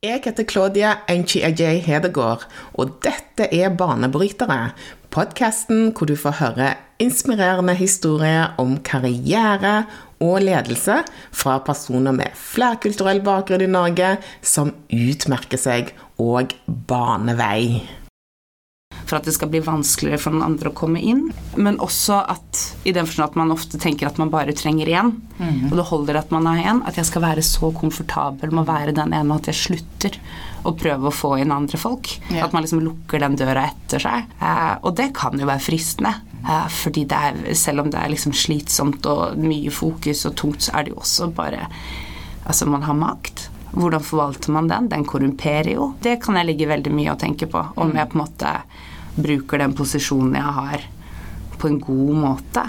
Jeg heter Claudia Enchi-Ajay Hedegaard, og dette er Banebrytere. Podkasten hvor du får høre inspirerende historier om karriere og ledelse fra personer med flerkulturell bakgrunn i Norge som utmerker seg og baner vei for at det skal bli vanskeligere for den andre å komme inn. Men også at i den forstand at man ofte tenker at man bare trenger én, mm. og det holder at man har én, at jeg skal være så komfortabel med å være den ene at jeg slutter å prøve å få inn andre folk. Yeah. At man liksom lukker den døra etter seg. Eh, og det kan jo være fristende. Eh, fordi det er, selv om det er liksom slitsomt og mye fokus og tungt, så er det jo også bare Altså, man har makt. Hvordan forvalter man den? Den korrumperer jo. Det kan jeg ligge veldig mye og tenke på. Om jeg på en måte bruker den posisjonen jeg har, på en god måte.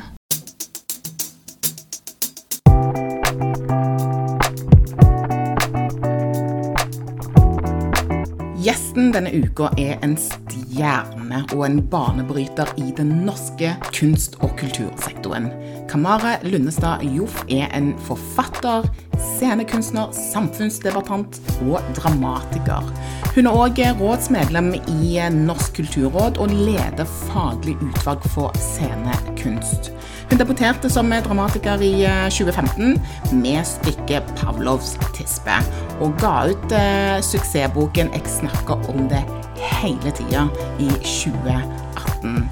Gjesten denne uka er en stjerne og en banebryter i den norske kunst- og kultursektoren. Kamara Lundestad Joff er en forfatter, scenekunstner, samfunnsdebattant og dramatiker. Hun er òg rådsmedlem i Norsk kulturråd og leder faglig utvalg for scenekunst. Hun debuterte som dramatiker i 2015 med stykket 'Pavlovs tispe', og ga ut eh, suksessboken 'Jeg snakker om det hele tida' i 2018.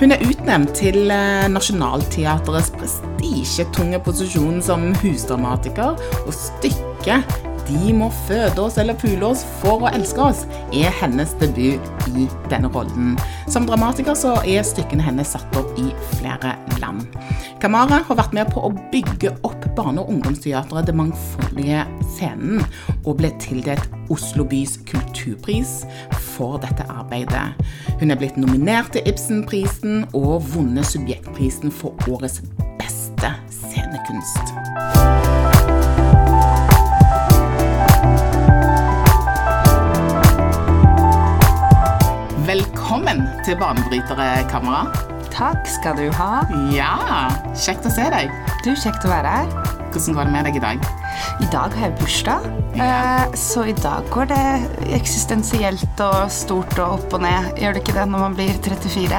Hun er utnevnt til eh, Nationaltheatrets prestisjetunge posisjon som husdramatiker, og stykket de må føde oss eller pule oss for å elske oss, er hennes debut i denne rollen. Som dramatiker så er stykkene hennes satt opp i flere land. Kamara har vært med på å bygge opp barne- og ungdomsteatret Det Mangfoldige Scenen, og ble tildelt Oslo bys kulturpris for dette arbeidet. Hun er blitt nominert til Ibsenprisen og vunnet Subjektprisen for årets beste scenekunst. Velkommen til Banebrytere Kamera. Takk skal du ha. Ja, Kjekt å se deg. Du, Kjekt å være her. Hvordan går det med deg i dag? I dag har jeg bursdag, ja. Eh, så i dag går det eksistensielt og stort og opp og ned. Gjør det ikke det når man blir 34?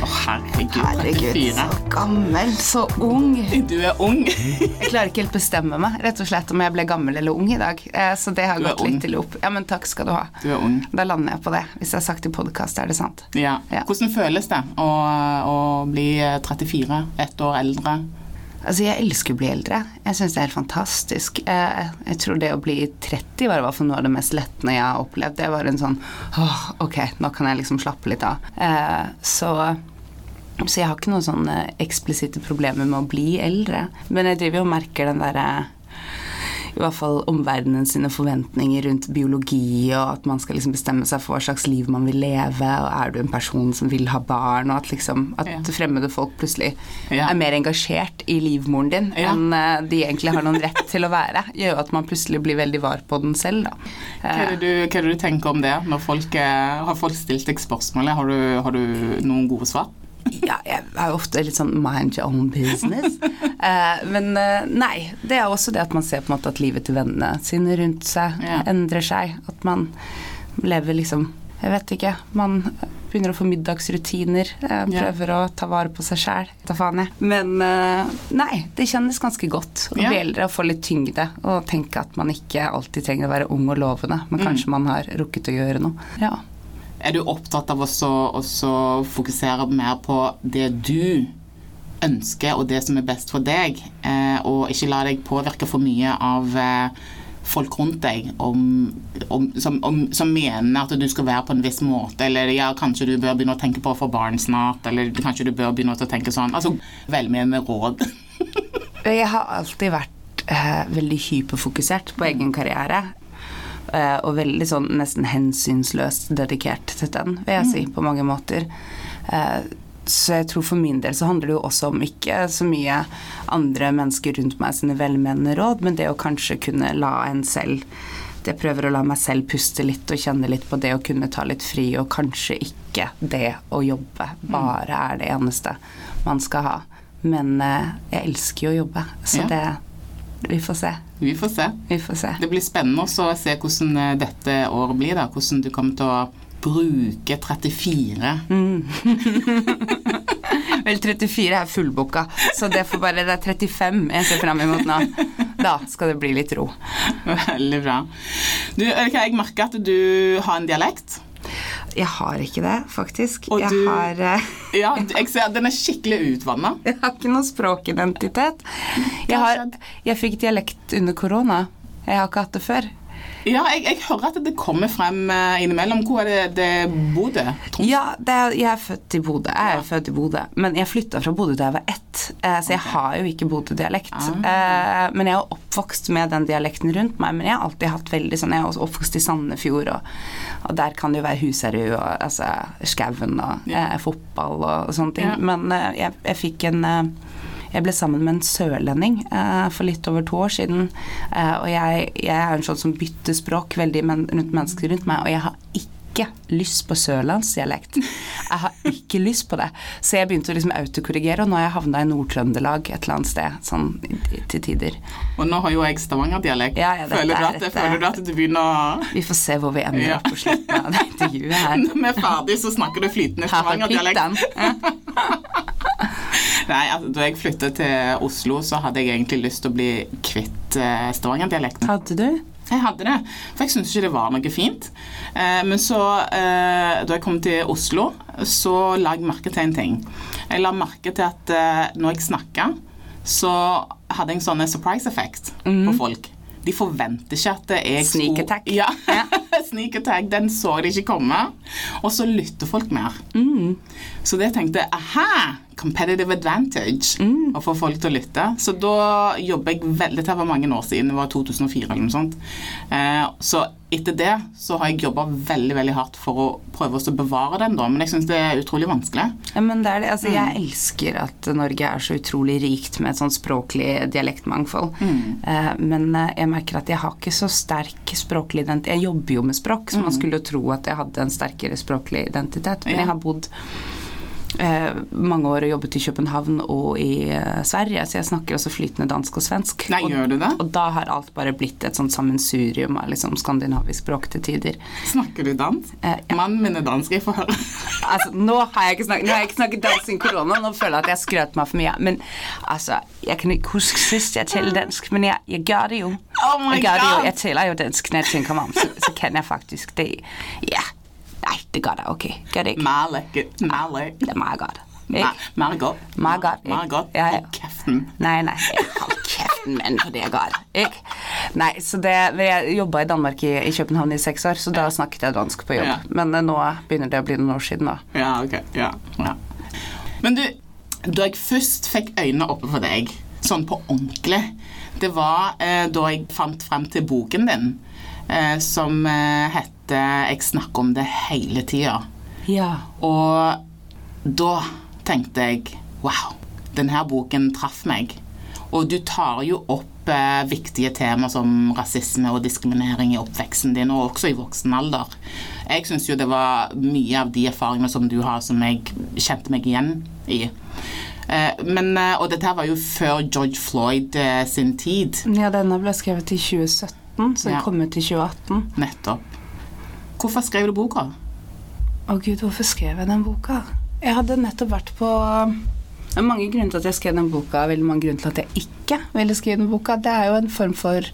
Å, herregud, herregud 34. Så gammel, så ung. Du er ung. jeg klarer ikke helt bestemme meg rett og slett om jeg ble gammel eller ung i dag. Eh, så det har gått litt til opp. Ja, men takk skal du ha. Du er ung. Da lander jeg på det. Hvis jeg har sagt i podkast, er det sant. Ja. ja. Hvordan føles det å, å bli 34, ett år eldre? Altså, jeg elsker å bli eldre. Jeg syns det er helt fantastisk. Jeg, jeg, tror det å bli 30 var i hvert fall noe av det mest lettende jeg har opplevd. Det var en sånn åh, ok, nå kan jeg liksom slappe litt av. Eh, så, så jeg har ikke noen sånne eksplisitte problemer med å bli eldre. Men jeg driver jo og merker den derre i hvert fall omverdenen sine forventninger rundt biologi, og at man skal liksom bestemme seg for hva slags liv man vil leve, og er du en person som vil ha barn, og at liksom at ja. fremmede folk plutselig ja. er mer engasjert i livmoren din ja. enn eh, de egentlig har noen rett til å være, gjør jo at man plutselig blir veldig var på den selv, da. Hva er det du, er det du tenker om det? Når folk, har folk stilt deg spørsmålet, har du, har du noen gode svar? Ja, jeg er jo ofte litt sånn mind your own business. Eh, men eh, nei, det er også det at man ser på en måte at livet til vennene sine rundt seg ja. endrer seg. At man lever liksom Jeg vet ikke. Man begynner å få middagsrutiner. Eh, prøver ja. å ta vare på seg sjæl. Ta faen, jeg. Men eh, nei, det kjennes ganske godt å bli eldre og få litt tyngde. Og tenke at man ikke alltid trenger å være ung og lovende, men mm. kanskje man har rukket å gjøre noe. Ja. Er du opptatt av å fokusere mer på det du ønsker, og det som er best for deg, eh, og ikke la deg påvirke for mye av eh, folk rundt deg om, om, som, om, som, mener at du skal være på en viss måte, eller ja, kanskje du bør begynne å tenke på å få barn snart, eller kanskje du bør begynne å tenke sånn. Altså velmenende råd. jeg har alltid vært eh, veldig hyperfokusert på egen karriere. Eh, og veldig sånn nesten hensynsløst dedikert til den, vil jeg si, mm. på mange måter. Eh, så jeg tror for min del så handler det jo også om ikke så mye andre mennesker rundt meg sine velmenende råd, men det å kanskje kunne la en selv Jeg prøver å la meg selv puste litt og kjenne litt på det å kunne ta litt fri, og kanskje ikke det å jobbe mm. bare er det eneste man skal ha. Men eh, jeg elsker jo å jobbe, så det Vi får se. Vi får se. Vi får se. Det blir spennende også å se hvordan eh, dette året blir. da, Hvordan du kommer til å bruke 34. Vel, 34 er fullbooka, så det, får bare, det er 35 jeg ser fram imot nå. Da skal det bli litt ro. Veldig bra. Du, jeg merker at du har en dialekt. Jeg har ikke det, faktisk. Og jeg, du- har, eh, Ja, jeg ser Den er skikkelig utvanna. jeg har ikke noe språkidentitet. Jeg, har, jeg fikk dialekt under korona. Jeg har ikke hatt det før. Ja, jeg, jeg hører at det kommer frem eh, innimellom. Hvor er det det Bodø? Ja, det jeg er født i Bodø. Jeg er født i Bodø, men jeg flytta fra Bodø da jeg var ett, eh, så jeg har jo ikke Bodø-dialekt. Ah. men jeg er oppvokst med den dialekten rundt meg. Men jeg har alltid hatt veldig sånn Jeg er også oppvokst i Sandefjord, og, og der kan det jo være Huserud og altså, Skauen og Ja. eh, fotball og, og sånne ting. Ja. Men eh, jeg, jeg fikk en eh, jeg ble sammen med en sørlending eh, for litt over to år siden. Eh, og jeg, jeg er en sånn som bytter språk veldig rundt mennesker rundt meg, og jeg har ikke lyst på sørlandsdialekt. Jeg har ikke lyst på det. Så jeg begynte å liksom autokorrigere, og nå har jeg havna i Nord-Trøndelag et eller annet sted, sånn til tider. Og nå har jo jeg stavangerdialekt. Ja, ja, føler, du at, føler du at du begynner å Vi får se hvor vi ender Ja. på slutten av det intervjuet her. Når vi er ferdig, så snakker du flytende stavangerdialekt. Nei, altså, Da jeg flyttet til Oslo, så hadde jeg egentlig lyst til å bli kvitt eh, stavangerdialekten. Hadde du? Jeg hadde det, for jeg syntes ikke det var noe fint. Eh, men så, eh, da jeg kom til Oslo, så la jeg merke til en ting. Jeg la merke til at eh, når jeg snakka, så hadde jeg en sånn surprise effect på folk. De forventer ikke at jeg Sneak attack. Ja. Sneak attack, den så de ikke komme. Og så lytter folk mer. Så det tenkte jeg aha, competitive advantage å få folk til å lytte. Så da jobber jeg veldig Dette var mange år siden, det var 2004 eller noe sånt. Eh, så etter det så har jeg jobba veldig veldig hardt for å prøve å bevare den, da. Men jeg syns det er utrolig vanskelig. Ja, men det er det. Altså, Mm. Jeg elsker at Norge er så utrolig rikt med et sånn språklig dialektmangfold. Mm. Eh, men eh, jeg merker at jeg har ikke så sterk språklig identitet. Jeg jobber jo med språk, så man skulle jo tro at jeg hadde en sterkere språklig identitet. Men Mm. Jeg har bodd mange år og jobbet i København og i eh, Sverige, så jeg snakker også flytende dansk og svensk. Nei, og, gjør du det? og da har alt bare blitt et sånt sammensurium av liksom skandinavisk språk til tider. Snakker du dans? Eh, ja. Mannen min er dansk, jeg får høre. Altså, nå har jeg ikke snakket, jeg ikke snakket dansk siden korona, nå føler jeg at jeg skrøt meg for mye. Men altså, jeg kan ikke huske sist jeg talte dansk, men jeg, jeg gjør det jo. Oh my jeg, gjør det jo. Jeg taler jo dansk når jeg tenker meg om, så, så kan jeg faktisk det. Ja. Nei, det går da ok. Gør det ikke. Malek. Malek. Det er meget godt. Ikke? Margot. Margot, ikke? Margot. Ja, ja. Kjeften. Nei, nei. Hold kjeften, men for det er galt. Ikke? Nei, så det, jeg jobba i Danmark i, i København i seks år, så da snakket jeg dansk på jobb. Ja. Men eh, nå begynner det å bli noen år siden, da. Ja, ok. Ja, ja. Men du, da jeg først fikk øynene oppe for deg, sånn på ordentlig, det var eh, da jeg fant frem til boken din, eh, som eh, heter 'Jeg snakker om det hele tida'. Ja. Og da tenkte jeg wow, denne boken traff meg. Og du tar jo opp eh, viktige temaer som rasisme og diskriminering i oppveksten din, og også i voksen alder. Jeg syns jo det var mye av de erfaringene som du har, som jeg kjente meg igjen i. Eh, men, eh, og dette her var jo før George Floyd eh, sin tid. Ja, denne ble skrevet i 2017, så den Ja. kom ut i 2018. Nettopp. Hvorfor skrev du boka? Å gud, hvorfor skrev jeg den boka? Jeg hadde nettopp vært på Det er mange grunner til at jeg skrev den boka, veldig mange grunner til at jeg ikke ville skrive den boka. Det er jo en form for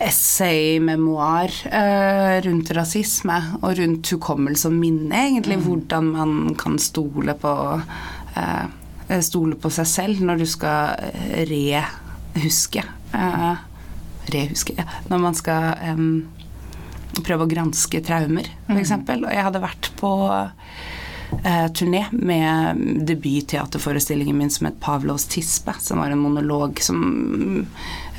essay, memoar, eh, rundt rasisme og rundt hukommelse og minne, egentlig. Hvordan man kan stole på eh, Stole på seg selv når du skal eh, rehuske. Eh, rehuske, ja. Når man skal prøve å granske traumer, f.eks. Og jeg hadde vært på eh, turné med debutteaterforestillingen min som het 'Pavlovs tispe', som var en monolog som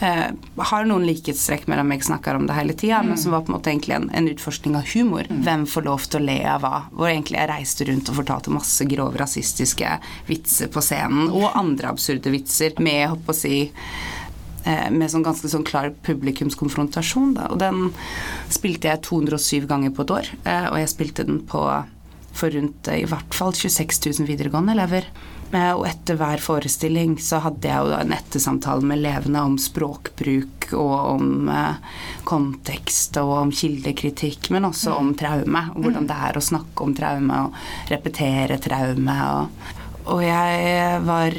eh, har noen likhetstrekk mellom jeg snakker om det hele tida, men som var på en måte egentlig en, en utforskning av humor. Hvem får lov til å le av hva? Hvor egentlig jeg reiste rundt og fortalte masse grove rasistiske vitser på scenen, og andre absurde vitser med, holdt på å si med sånn ganske sånn klar publikumskonfrontasjon. Da. Og den spilte jeg 207 ganger på et år, eh, og jeg spilte den på for rundt eh, i hvert fall 26 000 videregående elever. Eh, og etter hver forestilling så hadde jeg jo en ettersamtale med elevene om språkbruk og om eh, kontekst og om kildekritikk, men også om traume. Hvordan det er å snakke om traume og repetere traume. og og jeg var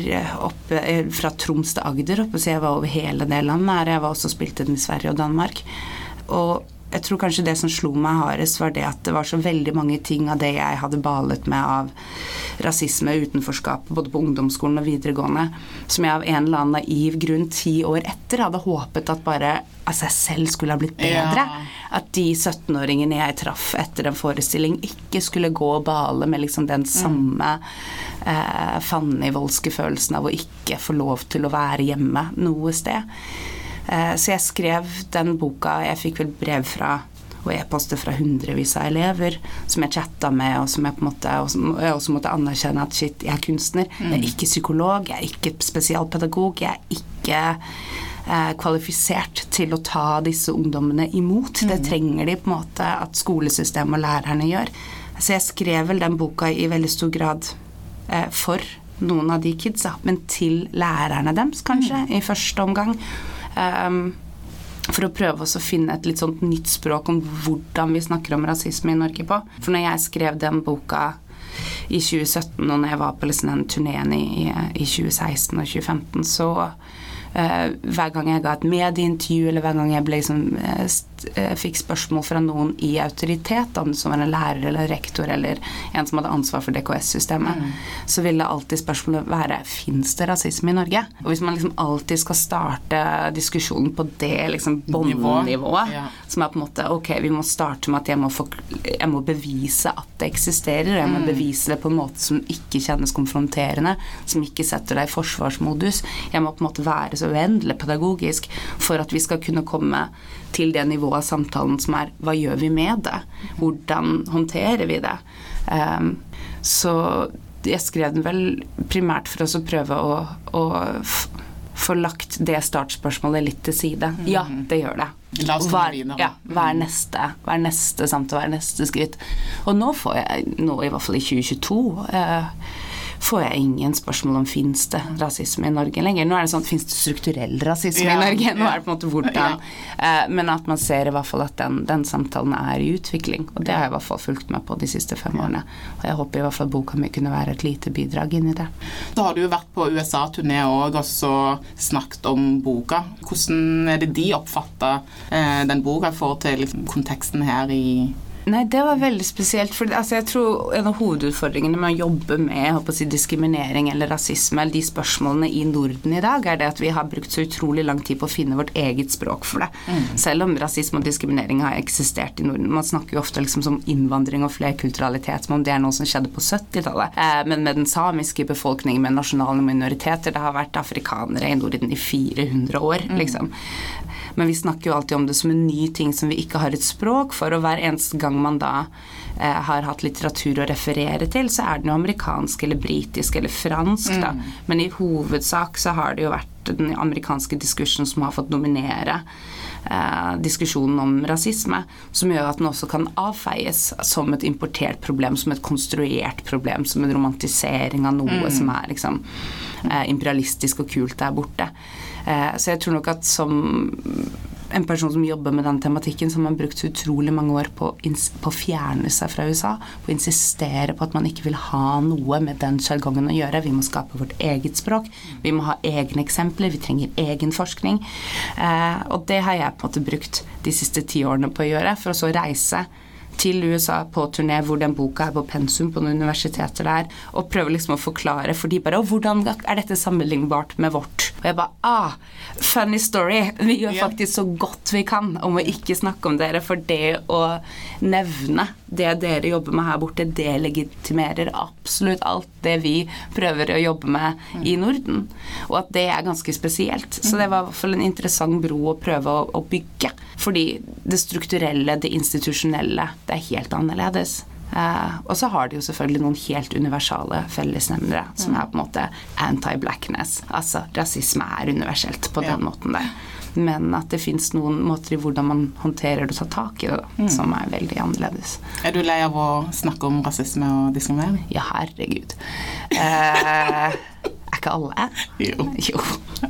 oppe fra Troms til Agder, oppe, så jeg var over hele det landet. Jeg var også spilt inn i Sverige og Danmark. Og jeg tror kanskje det som slo meg hardest, var det at det var så veldig mange ting av det jeg hadde balet med av rasisme utenforskap, både på ungdomsskolen og videregående, som jeg av en eller annen naiv grunn ti år etter hadde håpet at bare av seg selv skulle ha blitt bedre. Ja. At de 17-åringene jeg traff etter en forestilling, ikke skulle gå og bale med liksom den mm. samme mm. eh, fannivoldske følelsen av å ikke få lov til å være hjemme noe sted. Eh, så jeg skrev den boka Jeg fikk vel brev fra og e-poster fra hundrevis av elever som jeg chatta med, og som jeg på en måte og jeg også måtte anerkjenne at shit, jeg er kunstner. Mm. Jeg er ikke psykolog, jeg er ikke spesialpedagog, jeg er ikke eh, kvalifisert til å ta disse ungdommene imot. Mm. Det trenger de på en måte at skolesystemet og lærerne gjør. Så jeg skrev vel den boka i veldig stor grad eh, for noen av de kidsa, men til lærerne deres, kanskje, mm. i første omgang. Um, for å prøve å finne et litt sånt nytt språk om hvordan vi snakker om rasisme i Norge på. For når jeg skrev den boka i 2017, og når jeg var på liksom den turneen i, i 2016 og 2015, så hver gang jeg ga et medieintervju, eller hver gang jeg liksom, uh, Eh, fikk spørsmål fra noen i autoritet, om det som var en lærer eller rektor eller en som hadde ansvar for DKS-systemet, mm. så ville alltid spørsmålet være fins det rasisme i Norge? Og hvis man liksom alltid skal starte diskusjonen på det liksom båndnivået, ja. som er på en måte ok, vi må starte med at jeg må, få, jeg må bevise at det eksisterer, jeg må mm. bevise det på en måte som ikke kjennes konfronterende, som ikke setter deg i forsvarsmodus, jeg må på en måte være så uendelig pedagogisk for at vi skal kunne komme til det nivået av samtalen som er hva gjør vi med det? Hvordan håndterer vi det? Um, så jeg skrev den vel primært for oss å prøve å, å få lagt det startspørsmålet litt til side. Mm. Ja, det gjør det. Hva ja, hva er neste, hva er neste samtale, hva er neste skritt? Og nå får jeg, nå i hvert fall i 2022 eh, får jeg ingen spørsmål om fins det rasisme i Norge lenger. Nå er det sånn fins det strukturell rasisme ja, i Norge? Nå er det på en måte hvordan. Ja. Eh, men at man ser i hvert fall at den, den, samtalen er i utvikling. Og det har jeg i hvert fall fulgt med på de siste fem årene. Og jeg håper i hvert fall boka mi kunne være et lite bidrag inn i det. Da har du jo vært på USA-turné òg og så snakket om boka. Hvordan er det de oppfatter eh, den boka i forhold til liksom, konteksten her i Nei, det var veldig spesielt. For altså, jeg tror en av hovedutfordringene med å jobbe med å si, diskriminering eller rasisme, eller de spørsmålene i Norden i dag, er det at vi har brukt så utrolig lang tid på å finne vårt eget språk for det. Mm. Selv om rasisme og diskriminering har eksistert i Norden. Man snakker jo ofte liksom om innvandring og flerkulturalitet som om det er noe som skjedde på 70-tallet. Eh, men med den samiske befolkningen, med nasjonale minoriteter, det har vært afrikanere i Norden i 400 år, mm. Men vi snakker jo alltid om det som en ny ting som vi ikke har et språk for, og hver eneste gang man da eh, har hatt litteratur å referere til, så er den jo amerikansk eller britisk eller fransk, da. Mm. Men i hovedsak så har det jo vært den amerikanske diskursen som har fått dominere eh, diskusjonen om rasisme, som gjør at den også kan avfeies som et importert problem, som et konstruert problem, som en romantisering av noe mm. som er liksom eh, imperialistisk og kult der borte. Eh, så jeg tror nok at som en person som jobber med den tematikken, som har brukt utrolig mange år på, å fjerne seg fra USA. På å insistere på at man ikke vil ha noe med den sjargongen å gjøre. Vi må skape vårt eget språk. Vi må ha egne eksempler. Vi trenger egen forskning. Eh, og det har jeg på en måte brukt de siste ti årene på å gjøre, for å så reise til USA på turné hvor den boka er på pensum på noen universiteter der, og prøver liksom å forklare for de bare Og hvordan er dette sammenlignbart med vårt? Og jeg bare Ah, funny story. Vi gjør faktisk så godt vi kan om å ikke snakke om dere, for det å nevne det dere jobber med her borte, det legitimerer absolutt alt det vi prøver å jobbe med i Norden. Og at det er ganske spesielt. Så det var i hvert fall en interessant bro å prøve å, å bygge. Fordi det strukturelle, det institusjonelle, det er helt annerledes. Uh, og så har de jo selvfølgelig noen helt universale fellesnevnere, som er på en måte anti-blackness. Altså rasisme er universelt på den måten der. Men at det fins noen måter i hvordan man håndterer det og tar tak i det, da, som er veldig annerledes. Er du lei av å snakke om rasisme og diskriminering? Ja, herregud. Eh, er ikke alle? Jo. Jo.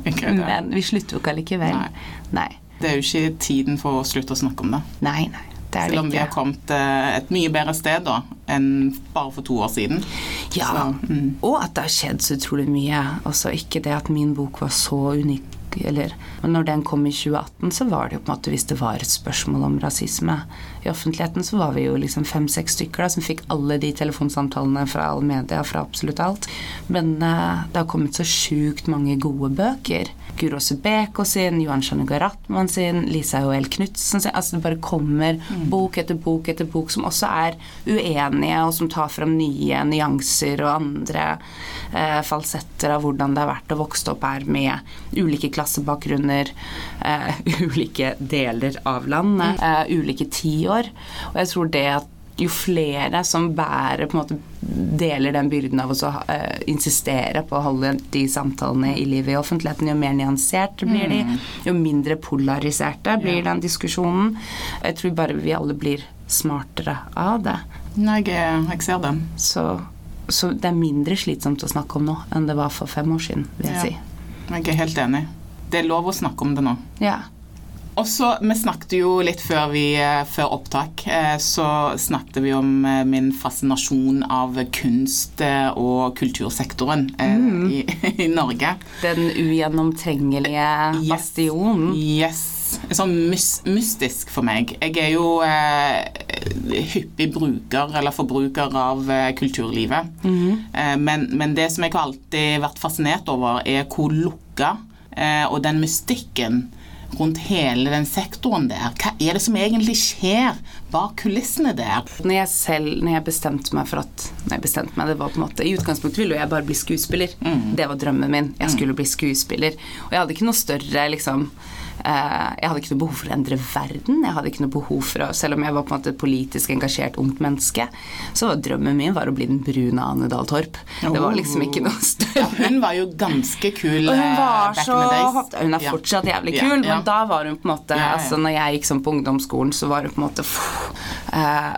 Okay. Men vi slutter jo ikke allikevel. Nei. Nei. Det er jo ikke tiden for å slutte å snakke om det. Nei, nei. Det Selv om vi har kommet eh, et mye bedre sted da enn bare for to år siden. Ja, Så, mm. og at det har skjedd så utrolig mye. Også ikke det at min bok var så unik, eller Men når den kom i 2018, så var det jo på en måte hvis det var et spørsmål om rasisme. I offentligheten så var vi jo liksom fem-seks stykker da, som fikk alle de telefonsamtalene fra all media, fra absolutt alt. Men uh, det har kommet så sjukt mange gode bøker. Guro Subeko sin, Johan Shanuga Ratman sin, Lisa Joel Knutsen sin. Altså det bare kommer bok etter bok etter bok som også er uenige, og som tar fram nye nyanser og andre eh, falsetter av hvordan det har vært å vokse opp her med ulike klassebakgrunner, eh, ulike deler av landet, eh, ulike tiår. Og jeg tror det at jo flere som bærer på en måte deler den byrden av å så, eh, insistere på å holde de samtalene i livet i offentligheten, jo mer nyanserte blir de, jo mindre polariserte blir den diskusjonen. Jeg tror bare vi alle blir smartere av det. Nei, jeg, jeg ser det. Så, så det er mindre slitsomt å snakke om nå enn det var for fem år siden, vil jeg Ja. si. Jeg er helt enig. Det er lov å snakke om det nå. Ja. Og så, Vi snakket jo litt før, vi, eh, før opptak, eh, så snakket vi om eh, min fascinasjon av kunst- og kultursektoren mm. i, i Norge. Den ugjennomtrengelige bastionen. Yes. Sånn mystisk for meg. Jeg er jo eh, hyppig bruker eller forbruker av kulturlivet. eh, men, men det som jeg har alltid vært fascinert over, er hvor lukka eh, og den mystikken rundt hele den sektoren der. Hva er det som egentlig skjer bak kulissene der? Når jeg selv når jeg bestemte meg for at Nei, bestemte meg, det var på en måte I utgangspunktet ville jeg bare bli skuespiller. Det var drømmen min. Jeg skulle bli skuespiller. Og jeg hadde ikke noe større liksom Jeg hadde ikke noe behov for å endre verden. Jeg hadde ikke noe behov for å Selv om jeg var på en måte et politisk engasjert ungt menneske, så var drømmen min var å bli den brune Ane Dahl Torp. Det var liksom ikke noe Ja, større. hun var jo ganske kul Og hun eh, var så. Hun er fortsatt jævlig kul, ja. men da var hun på en måte. Altså når jeg gikk sånn på ungdomsskolen, så var hun på en måte eh,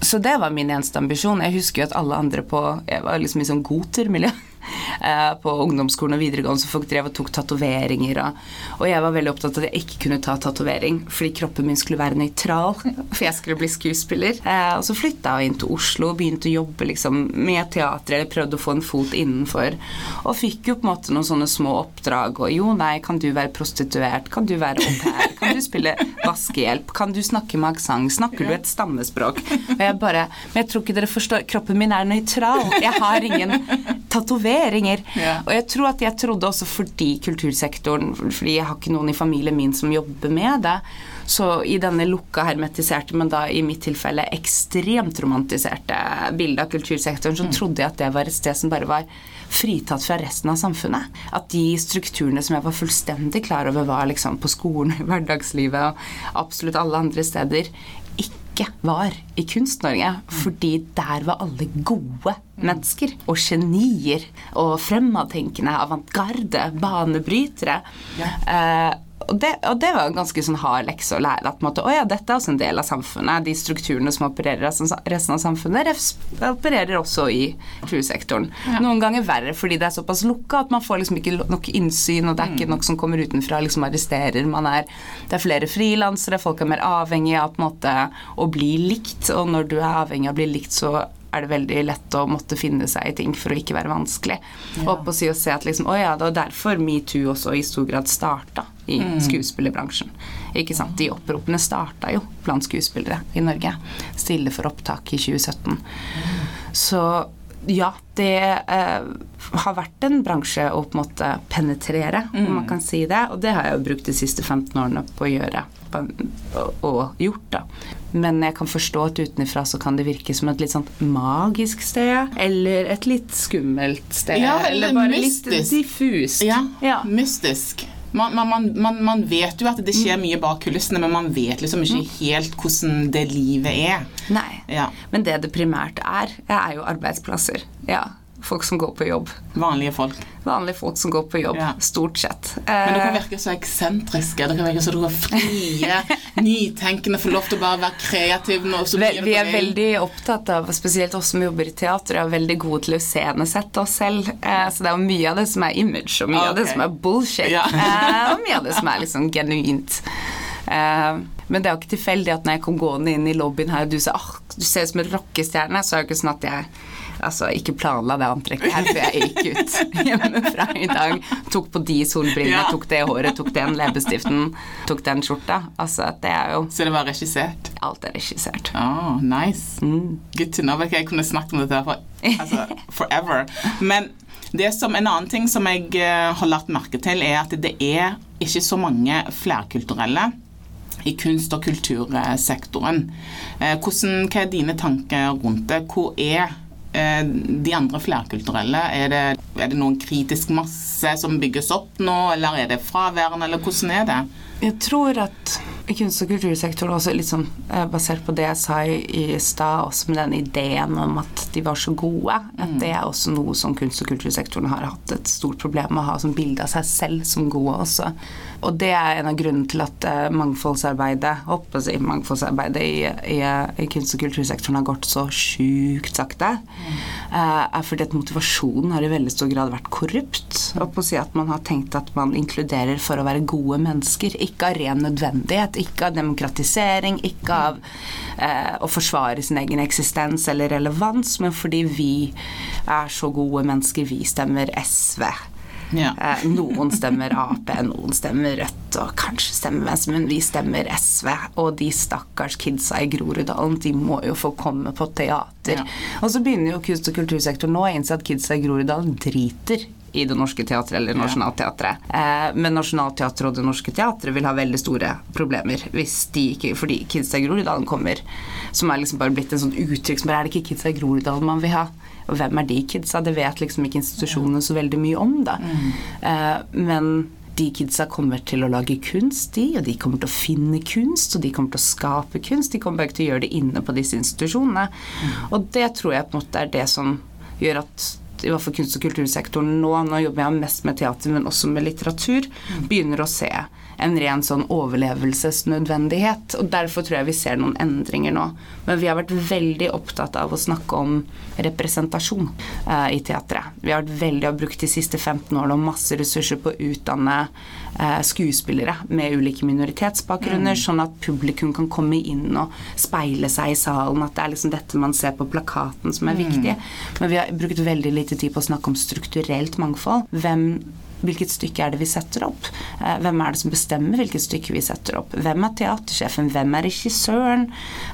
Så det var min eneste ambisjon. Jeg husker jo at alle andre på Jeg var liksom i sånn gotermiljø. eh, På ungdomsskolen og videregående så folk drev og tok tatoveringer. Og, og jeg var veldig opptatt av at jeg ikke kunne ta tatovering fordi kroppen min skulle være nøytral. For jeg skulle bli skuespiller. Eh, og så flytta jeg inn til Oslo og begynte å jobbe liksom med teater. Eller prøvde å få en fot innenfor. Og fikk jo på en måte noen sånne små oppdrag. Og jo, nei, kan du være prostituert? Kan du være au pair? Kan du spille vaskehjelp? Kan du snakke med aksent? Snakker du et stammespråk? Og jeg bare Men jeg tror ikke dere forstår. Kroppen min er nøytral. Jeg har ingen tatoveringer. Yeah. Og jeg tror at jeg trodde også fordi kultursektoren Fordi jeg har ikke noen i familien min som jobber med det. Så i denne lukka, hermetiserte, men da i mitt tilfelle ekstremt romantiserte bildet av kultursektoren, så trodde jeg at det var et sted som bare var fritatt fra resten av samfunnet. At de strukturene som jeg var fullstendig klar over var liksom på skolen, i hverdagslivet og absolutt alle andre steder, ikke var i Kunst-Norge. Fordi der var alle gode mennesker. Og genier. Og fremadtenkende, avantgarde, banebrytere. Eh, og det, og det var en ganske sånn hard lekse å lære. At måte, å ja, dette er også en del av samfunnet. De strukturene som opererer i resten av samfunnet, opererer også i kultursektoren. Noen ganger verre fordi det er såpass lukka at man får liksom ikke nok innsyn, og det er ikke nok som kommer utenfra liksom arresterer. Man er, det er flere frilansere, folk er mer avhengig av på en måte å bli likt, og når du er avhengig av å bli likt, så er det veldig lett å måtte finne seg i ting for å ikke være vanskelig. Og på å si og se at liksom, å ja, det var derfor metoo også i stor grad starta i skuespillerbransjen. Ikke sant? De oppropene starta jo blant skuespillere i Norge. Stille for opptak i 2017. Så ja, det eh, har vært en bransje å på en måte penetrere, om man kan si det. Og det har jeg jo brukt de siste 15 årene på å gjøre. På, og, og gjort, da. Men jeg kan forstå at utenfra så kan det virke som et litt sånn magisk sted. Eller et litt skummelt sted. Ja, eller bare mystisk. litt diffust. Ja, Ja. mystisk. Man, man, man, man, vet jo at det skjer mye bak kulissene, men man vet liksom ikke helt hvordan det livet er. Nei. Ja. Men det det primært er, er jo arbeidsplasser. Ja. Folk som går på jobb. Vanlige folk. Vanlige folk som går på jobb, Ja. stort sett. Men dere Eh, virker så eksentriske. Dere virker så dere er frie, nytenkende, får lov til å bare være kreative. nå, så Vel, vi er veldig opptatt av, spesielt oss som jobber i teater, er veldig gode til å scenesette oss selv. Eh, så det er mye av det som er image, og mye Ah, av det som er bullshit. Ja. eh, og mye av det som er liksom genuint. Eh, men det er jo ikke tilfeldig at når jeg kom gående inn i lobbyen her, og du sa ah, du ser ut som en rockestjerne, så er det ikke sånn at jeg altså, ikke planla det antrekket her før jeg gikk ut hjemmefra i dag. Tok på de solbrillene, Ja. tok det håret, tok den leppestiften, tok den skjorta. Altså, det er jo Så det var regissert. Alt er regissert. Oh, nice. Good to know. Jeg kunne snakket om dette for altså, forever. Men det som, en annen ting som jeg eh, har lagt merke til, er at det er ikke så mange flerkulturelle i kunst- og kultursektoren. Eh, Hvordan, hva er dine tanker rundt det? Hvor er de andre flerkulturelle? Er det, er det noen kritisk masse som bygges opp nå, eller er det fraværende, eller hvordan er det? Jeg tror at kunst- og kultursektoren, også eh, basert på det jeg sa i i stad, også med den ideen om at de var så gode, at det er også noe som kunst- og kultursektoren har hatt et stort problem med å ha som bilde av seg selv som gode også. Og det er en av grunnene til at eh, mangfoldsarbeidet, jeg, mangfoldsarbeidet i, i, i kunst- og kultursektoren har gått så sjukt sakte, Mm. er fordi at motivasjonen har i veldig stor grad vært korrupt. Og på å si at man har tenkt at man inkluderer for å være gode mennesker, ikke av ren nødvendighet, ikke av demokratisering, ikke av eh, å forsvare sin egen eksistens eller relevans, men fordi vi er så gode mennesker, vi stemmer SV. Ja. Eh, noen stemmer Ap, noen stemmer Rødt, og kanskje stemmer Venstre, men vi stemmer SV. Og de stakkars kidsa i Groruddalen, de må jo få komme på teater. Ja. Og så begynner jo kunst- og kultursektoren nå å innse at kidsa i Groruddalen driter i Det Norske Teatret eller Nationaltheatret. Eh, men Nationaltheatret og Det Norske Teatret vil ha veldig store problemer hvis de ikke Fordi Kidsa Groruddalen kommer, som er liksom bare blitt en sånn uttrykk som bare Er det ikke Kidsa Groruddalen man vil ha? Og hvem er de kidsa? Det vet liksom ikke institusjonene så veldig mye om, da. Eh, men de kidsa kommer til å lage kunst, de, og de kommer til å finne kunst, og de kommer til å skape kunst. De kommer bare ikke til å gjøre det inne på disse institusjonene. Og det tror jeg på en måte er det som gjør at i hvert fall kunst- og kultursektoren nå, nå jobber jeg mest med teater, men også med litteratur, begynner å se en ren sånn overlevelsesnødvendighet. Og derfor tror jeg vi ser noen endringer nå. Men vi har vært veldig opptatt av å snakke om representasjon eh, i teatret. Vi har vært veldig, og brukt de siste 15 årene masse ressurser på å utdanne eh, skuespillere med ulike minoritetsbakgrunner, sånn at publikum kan komme inn og speile seg i salen. At det er liksom dette man ser på plakaten som er viktig. Men vi har brukt veldig lite tid på å snakke om strukturelt mangfold. Hvem Hvilket stykke er det vi setter opp? Eh, Hvem er det som bestemmer hvilket stykke vi setter opp? Hvem er teatersjefen? Hvem er regissøren?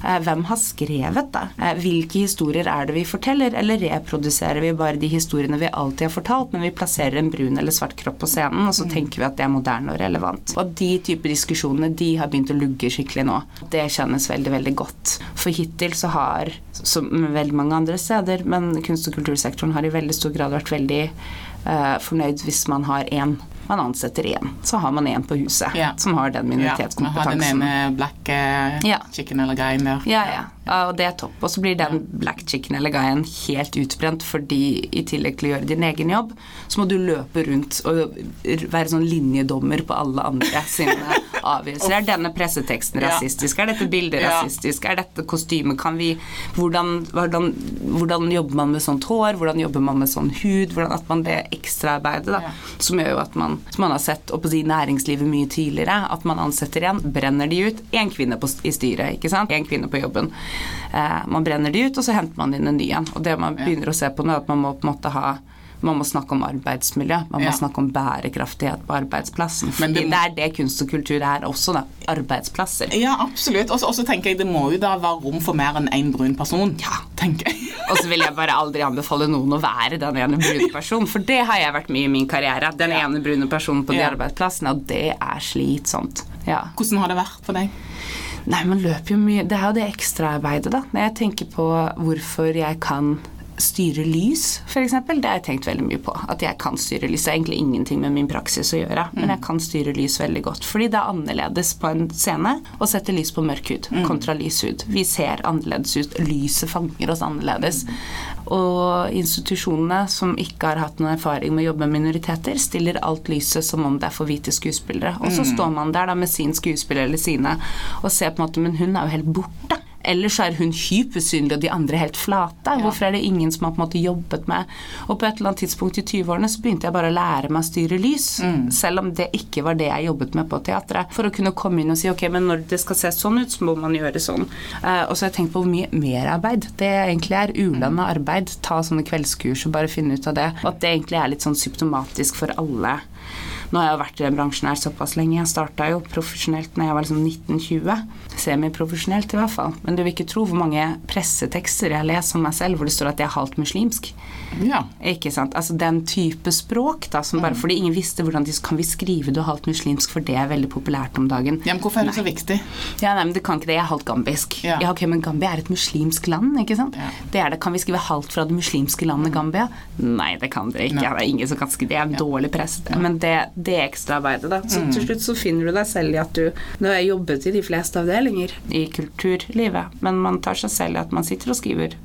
Eh, Hvem har skrevet det? Eh, Hvilke historier er det vi forteller, eller reproduserer vi bare de historiene vi alltid har fortalt, men vi plasserer en brun eller svart kropp på scenen, og så tenker vi at det er moderne og relevant. Og de type diskusjonene, de har begynt å lugge skikkelig nå. Det kjennes veldig, veldig godt. For hittil så har, som veldig mange andre steder, men kunst- og kultursektoren har i veldig stor grad vært veldig fornøyd hvis man har én. Man ansetter én. Så har man én på huset Ja. som har den minoritetskompetansen. Ja, man har den ene black eh, chicken eller guyen der. Ja, ja. Og det er topp. Og så blir den black chicken eller guyen helt utbrent, fordi i tillegg til å gjøre din egen jobb, så må du løpe rundt og være sånn linjedommer på alle andre sine avgjørelser. Er denne presseteksten rasistisk? Er dette bildet rasistisk? Er dette kostymet? Kan vi hvordan, hvordan, hvordan jobber man med sånt hår? Hvordan jobber man med sånn hud? Hvordan at man det ekstraarbeidet, da, som gjør jo at man, som man har sett opp i næringslivet mye tidligere, at man ansetter igjen, brenner de ut, én kvinne på, i styret, ikke sant? Én kvinne på jobben. Eh, man brenner de ut, og så henter man inn en ny en. Og det man begynner å se på nå, er at man må på en måte ha man må snakke om arbeidsmiljø, man må Ja. snakke om bærekraftighet på arbeidsplassen. Men det det, er det kunst og kultur er også, da. Arbeidsplasser. Ja, absolutt. Og så tenker jeg det må jo da være rom for mer enn én brun person. Ja. tenker jeg. Og så vil jeg bare aldri anbefale noen å være den ene brune personen, for det har jeg vært mye i min karriere. Den ene brune personen på de arbeidsplassene, og det er slitsomt. Ja. Hvordan har det vært for deg? Nei, man løper jo mye Det er jo det ekstraarbeidet, da. Når jeg tenker på hvorfor jeg kan styre lys, f.eks. Det har jeg tenkt veldig mye på. At jeg kan styre lys. Det er egentlig ingenting med min praksis å gjøre, men jeg kan styre lys veldig godt. Fordi det er annerledes på en scene å sette lys på mørk hud kontra lys hud. Vi ser annerledes ut. Lyset fanger oss annerledes. Og institusjonene som ikke har hatt noen erfaring med å jobbe med minoriteter, stiller alt lyset som om det er for hvite skuespillere. Og så står man der da med sin skuespiller eller sine og ser på en måte Men hun er jo helt borte. Eller så er hun hypersynlig og de andre helt flate. Hvorfor er det ingen som har på en måte jobbet med Og på et eller annet tidspunkt i 20-årene så begynte jeg bare å lære meg å styre lys. Selv om det ikke var det jeg jobbet med på teatret. For å kunne komme inn og si ok, men når det skal se sånn ut, så må man gjøre sånn. Uh, og så har jeg tenkt på hvor mye merarbeid det egentlig er. Ulønna arbeid. Ta sånne kveldskurs og bare finne ut av det. Og at det egentlig er litt sånn symptomatisk for alle. Nå har jeg vært i den bransjen her såpass lenge. Jeg starta jo profesjonelt når jeg var liksom 1920. Semiprofesjonelt i hvert fall. Men du vil ikke tro hvor mange pressetekster jeg lest om meg selv hvor det står at jeg er halvt muslimsk. Ja. Ikke sant? Altså den type språk, da, som bare fordi ingen visste hvordan de kan vi skrive du er halvt muslimsk, for det er veldig populært om dagen. ja, men hvorfor er det så viktig? Ja, nei, men det kan ikke det. Jeg er halvt gambisk. Ja. Ja, ok, Men Gambia er et muslimsk land, ikke sant? Ja. Det er det. Kan vi skrive halvt fra det muslimske landet Gambia? Nei, det kan dere ikke. Nei. Det er ingen som kan skrive det. er en dårlig press. Men det, det ekstraarbeidet, da. Så til slutt så finner du deg selv i at du Nå har jeg jobbet i de fleste avdelinger. I kulturlivet, men man tar seg selv i at man sitter og skriver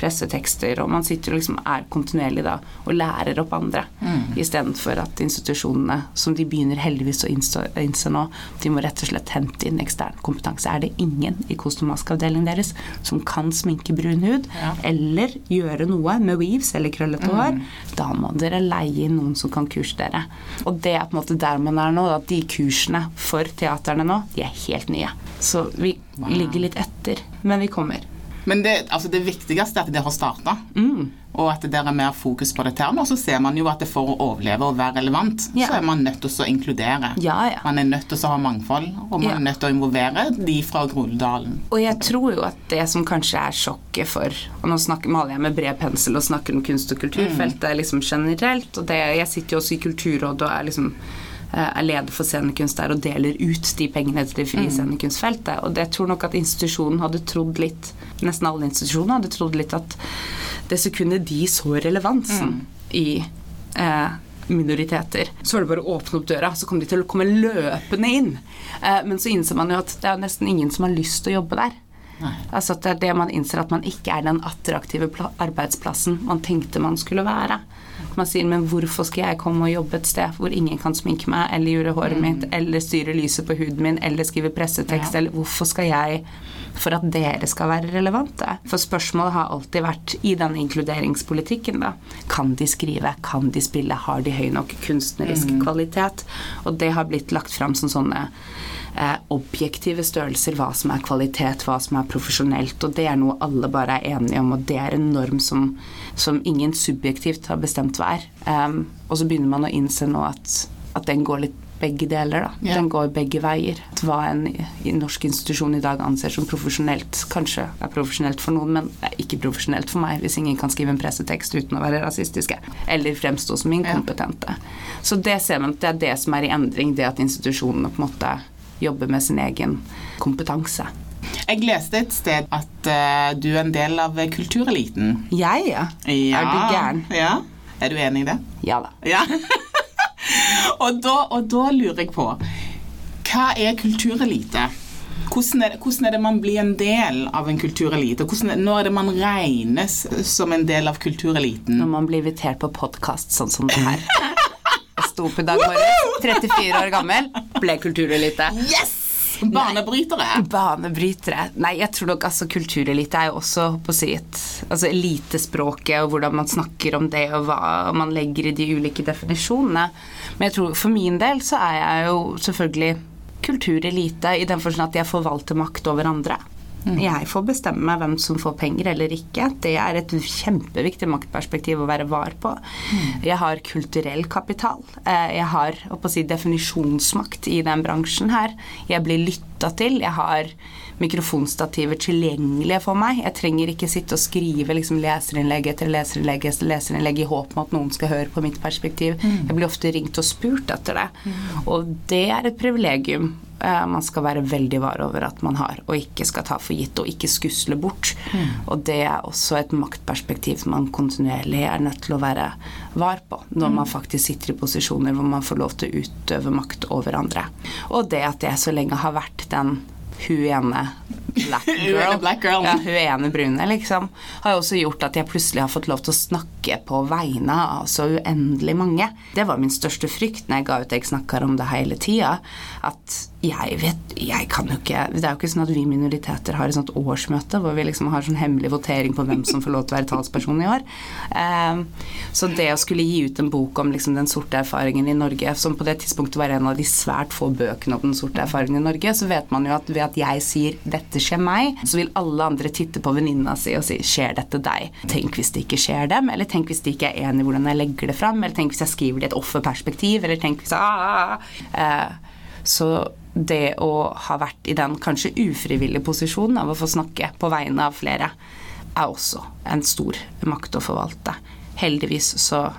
pressetekster, og man sitter og liksom er kontinuerlig da og lærer opp andre, mm. istedenfor at institusjonene, som de begynner heldigvis å innse, nå, de må rett og slett hente inn ekstern kompetanse. Er det ingen i kostymaskeavdelingen deres som kan sminke brun hud, Ja. eller gjøre noe med weaves eller krøllete hår, da må dere leie inn noen som kan kurse dere. Og det er på en måte der man er nå, at de kursene for teaterne nå, de er helt nye. Så vi ligger litt etter, men vi kommer. Men det, altså det viktigste er at det har starta, Mm. og at det er mer fokus på dette. Og. Så ser man jo at for å overleve og være relevant, yeah. så er man nødt til å inkludere. Ja, ja. Man er nødt til å ha mangfold, og man Ja. er nødt til å involvere de fra Groruddalen. Og jeg tror jo at det som kanskje er sjokket for Og nå snakker, maler jeg med bred pensel og snakker om kunst- og kulturfeltet liksom generelt. Og det, jeg sitter jo også i Kulturrådet og er liksom er leder for scenekunst der og deler ut de pengene til det frie scenekunstfeltet. Og det tror nok at institusjonen hadde trodd litt Nesten alle institusjoner hadde trodd litt at det sekundet de så relevansen i eh, minoriteter. Så var det bare å åpne opp døra, så kom de til å komme løpende inn. Eh, men så innser man jo at det er nesten ingen som har lyst til å jobbe der. Nei. Altså at det er det man innser at man ikke er den attraktive arbeidsplassen man tenkte man skulle være. Man sier 'men hvorfor skal jeg komme og jobbe et sted hvor ingen kan sminke meg, eller gjøre håret mitt, eller styre lyset på huden min, eller skrive pressetekst, Ja. eller hvorfor skal jeg for at dere skal være relevante? For spørsmålet har alltid vært i den inkluderingspolitikken, da. Kan de skrive? Kan de spille? Har de høy nok kunstnerisk kvalitet? Og det har blitt lagt fram som sånne eh, objektive størrelser, hva som er kvalitet, hva som er profesjonelt, og det er noe alle bare er enige om, og det er en norm som, som ingen subjektivt har bestemt hva er. Um, og så begynner man å innse nå at, at den går litt begge deler, da. Yeah. Den går begge veier. Hva en norsk institusjon i dag anser som profesjonelt, kanskje er profesjonelt for noen, men er ikke profesjonelt for meg hvis ingen kan skrive en pressetekst uten å være rasistiske, eller fremstå som inkompetente. Så det ser man at det er det som er i endring, det at institusjonene på en måte jobber med sin egen kompetanse. Jeg leste et sted at uh, du er en del av kultureliten. Jeg, ja. Ja. Er du gæren? Ja. Er du enig i det? Ja da. Ja. og, da, og da lurer jeg på Hva er kulturelite? Hvordan er, det, hvordan er det man blir en del av en kulturelite? Hvordan når er det man regnes som en del av kultureliten? Når man blir invitert på podkast sånn som det her. Jeg sto opp i dag morges, 34 år gammel, ble kulturelite. Yes! Banebrytere. Banebrytere. Nei, jeg tror nok altså kulturelite er jo også på sitt Altså elitespråket og hvordan man snakker om det og hva man legger i de ulike definisjonene. Men jeg tror for min del så er jeg jo selvfølgelig kulturelite i den forstand at jeg forvalter makt over andre. Jeg får bestemme hvem som får penger eller ikke. Det er et kjempeviktig maktperspektiv å være var på. Jeg har kulturell kapital. Eh, Jeg har si, definisjonsmakt i den bransjen her. Jeg blir lytta til. Jeg har mikrofonstativer tilgjengelige for meg. Jeg trenger ikke sitte og skrive liksom, leserinnlegg etter leserinnlegg etter leserinnlegg i håp om at noen skal høre på mitt perspektiv. Jeg blir ofte ringt og spurt etter det. Og det er et privilegium eh, man skal være veldig var over at man har, og ikke skal ta for gitt og ikke skusle bort. Og det er også et maktperspektiv man kontinuerlig er nødt til å være var på når man faktisk sitter i posisjoner hvor man får lov til å utøve makt over andre. Og det at jeg så lenge har vært den hun ene black girl, black girl. Ja, hun ene brune, liksom, har jo også gjort at jeg plutselig har fått lov til å snakke på vegne av så uendelig mange. Det var min største frykt når jeg ga ut jeg snakker om det hele tida. At jeg vet Jeg kan jo ikke Det er jo ikke sånn at vi minoriteter har et sånt årsmøte hvor vi liksom har sånn hemmelig votering på hvem som får lov til å være talsperson i år. Um, så det å skulle gi ut en bok om liksom den sorte erfaringen i Norge, som på det tidspunktet var en av de svært få bøkene om den sorte erfaringen i Norge, så vet man jo at ved at jeg sier 'dette skjer meg', så vil alle andre titte på venninna si og si 'skjer dette deg'? Tenk hvis det ikke skjer dem, eller tenk hvis de ikke er enig i hvordan jeg legger det fram, eller tenk hvis jeg skriver det i et offerperspektiv, eller tenk hvis ah, ah, ah. Eh, Så det å ha vært i den kanskje ufrivillige posisjonen av å få snakke på vegne av flere, er også en stor makt å forvalte. Heldigvis så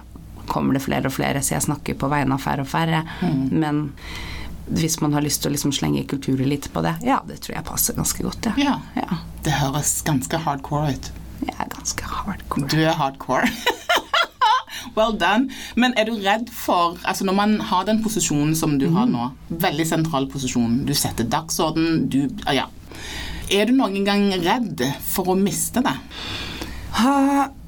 kommer det flere og flere, så jeg snakker på vegne av færre og færre. Men hvis man har lyst til å liksom slenge kulturen litt på det, ja, det tror jeg passer ganske godt, ja. Ja. ja. Det høres ganske hardcore ut. Jeg er ganske hardcore. Du er hardcore. well done. Men er du redd for Altså Når man har den posisjonen som du har nå, veldig sentral posisjon, du setter dagsorden, du Ja. Er du noen gang redd for å miste det? Ha,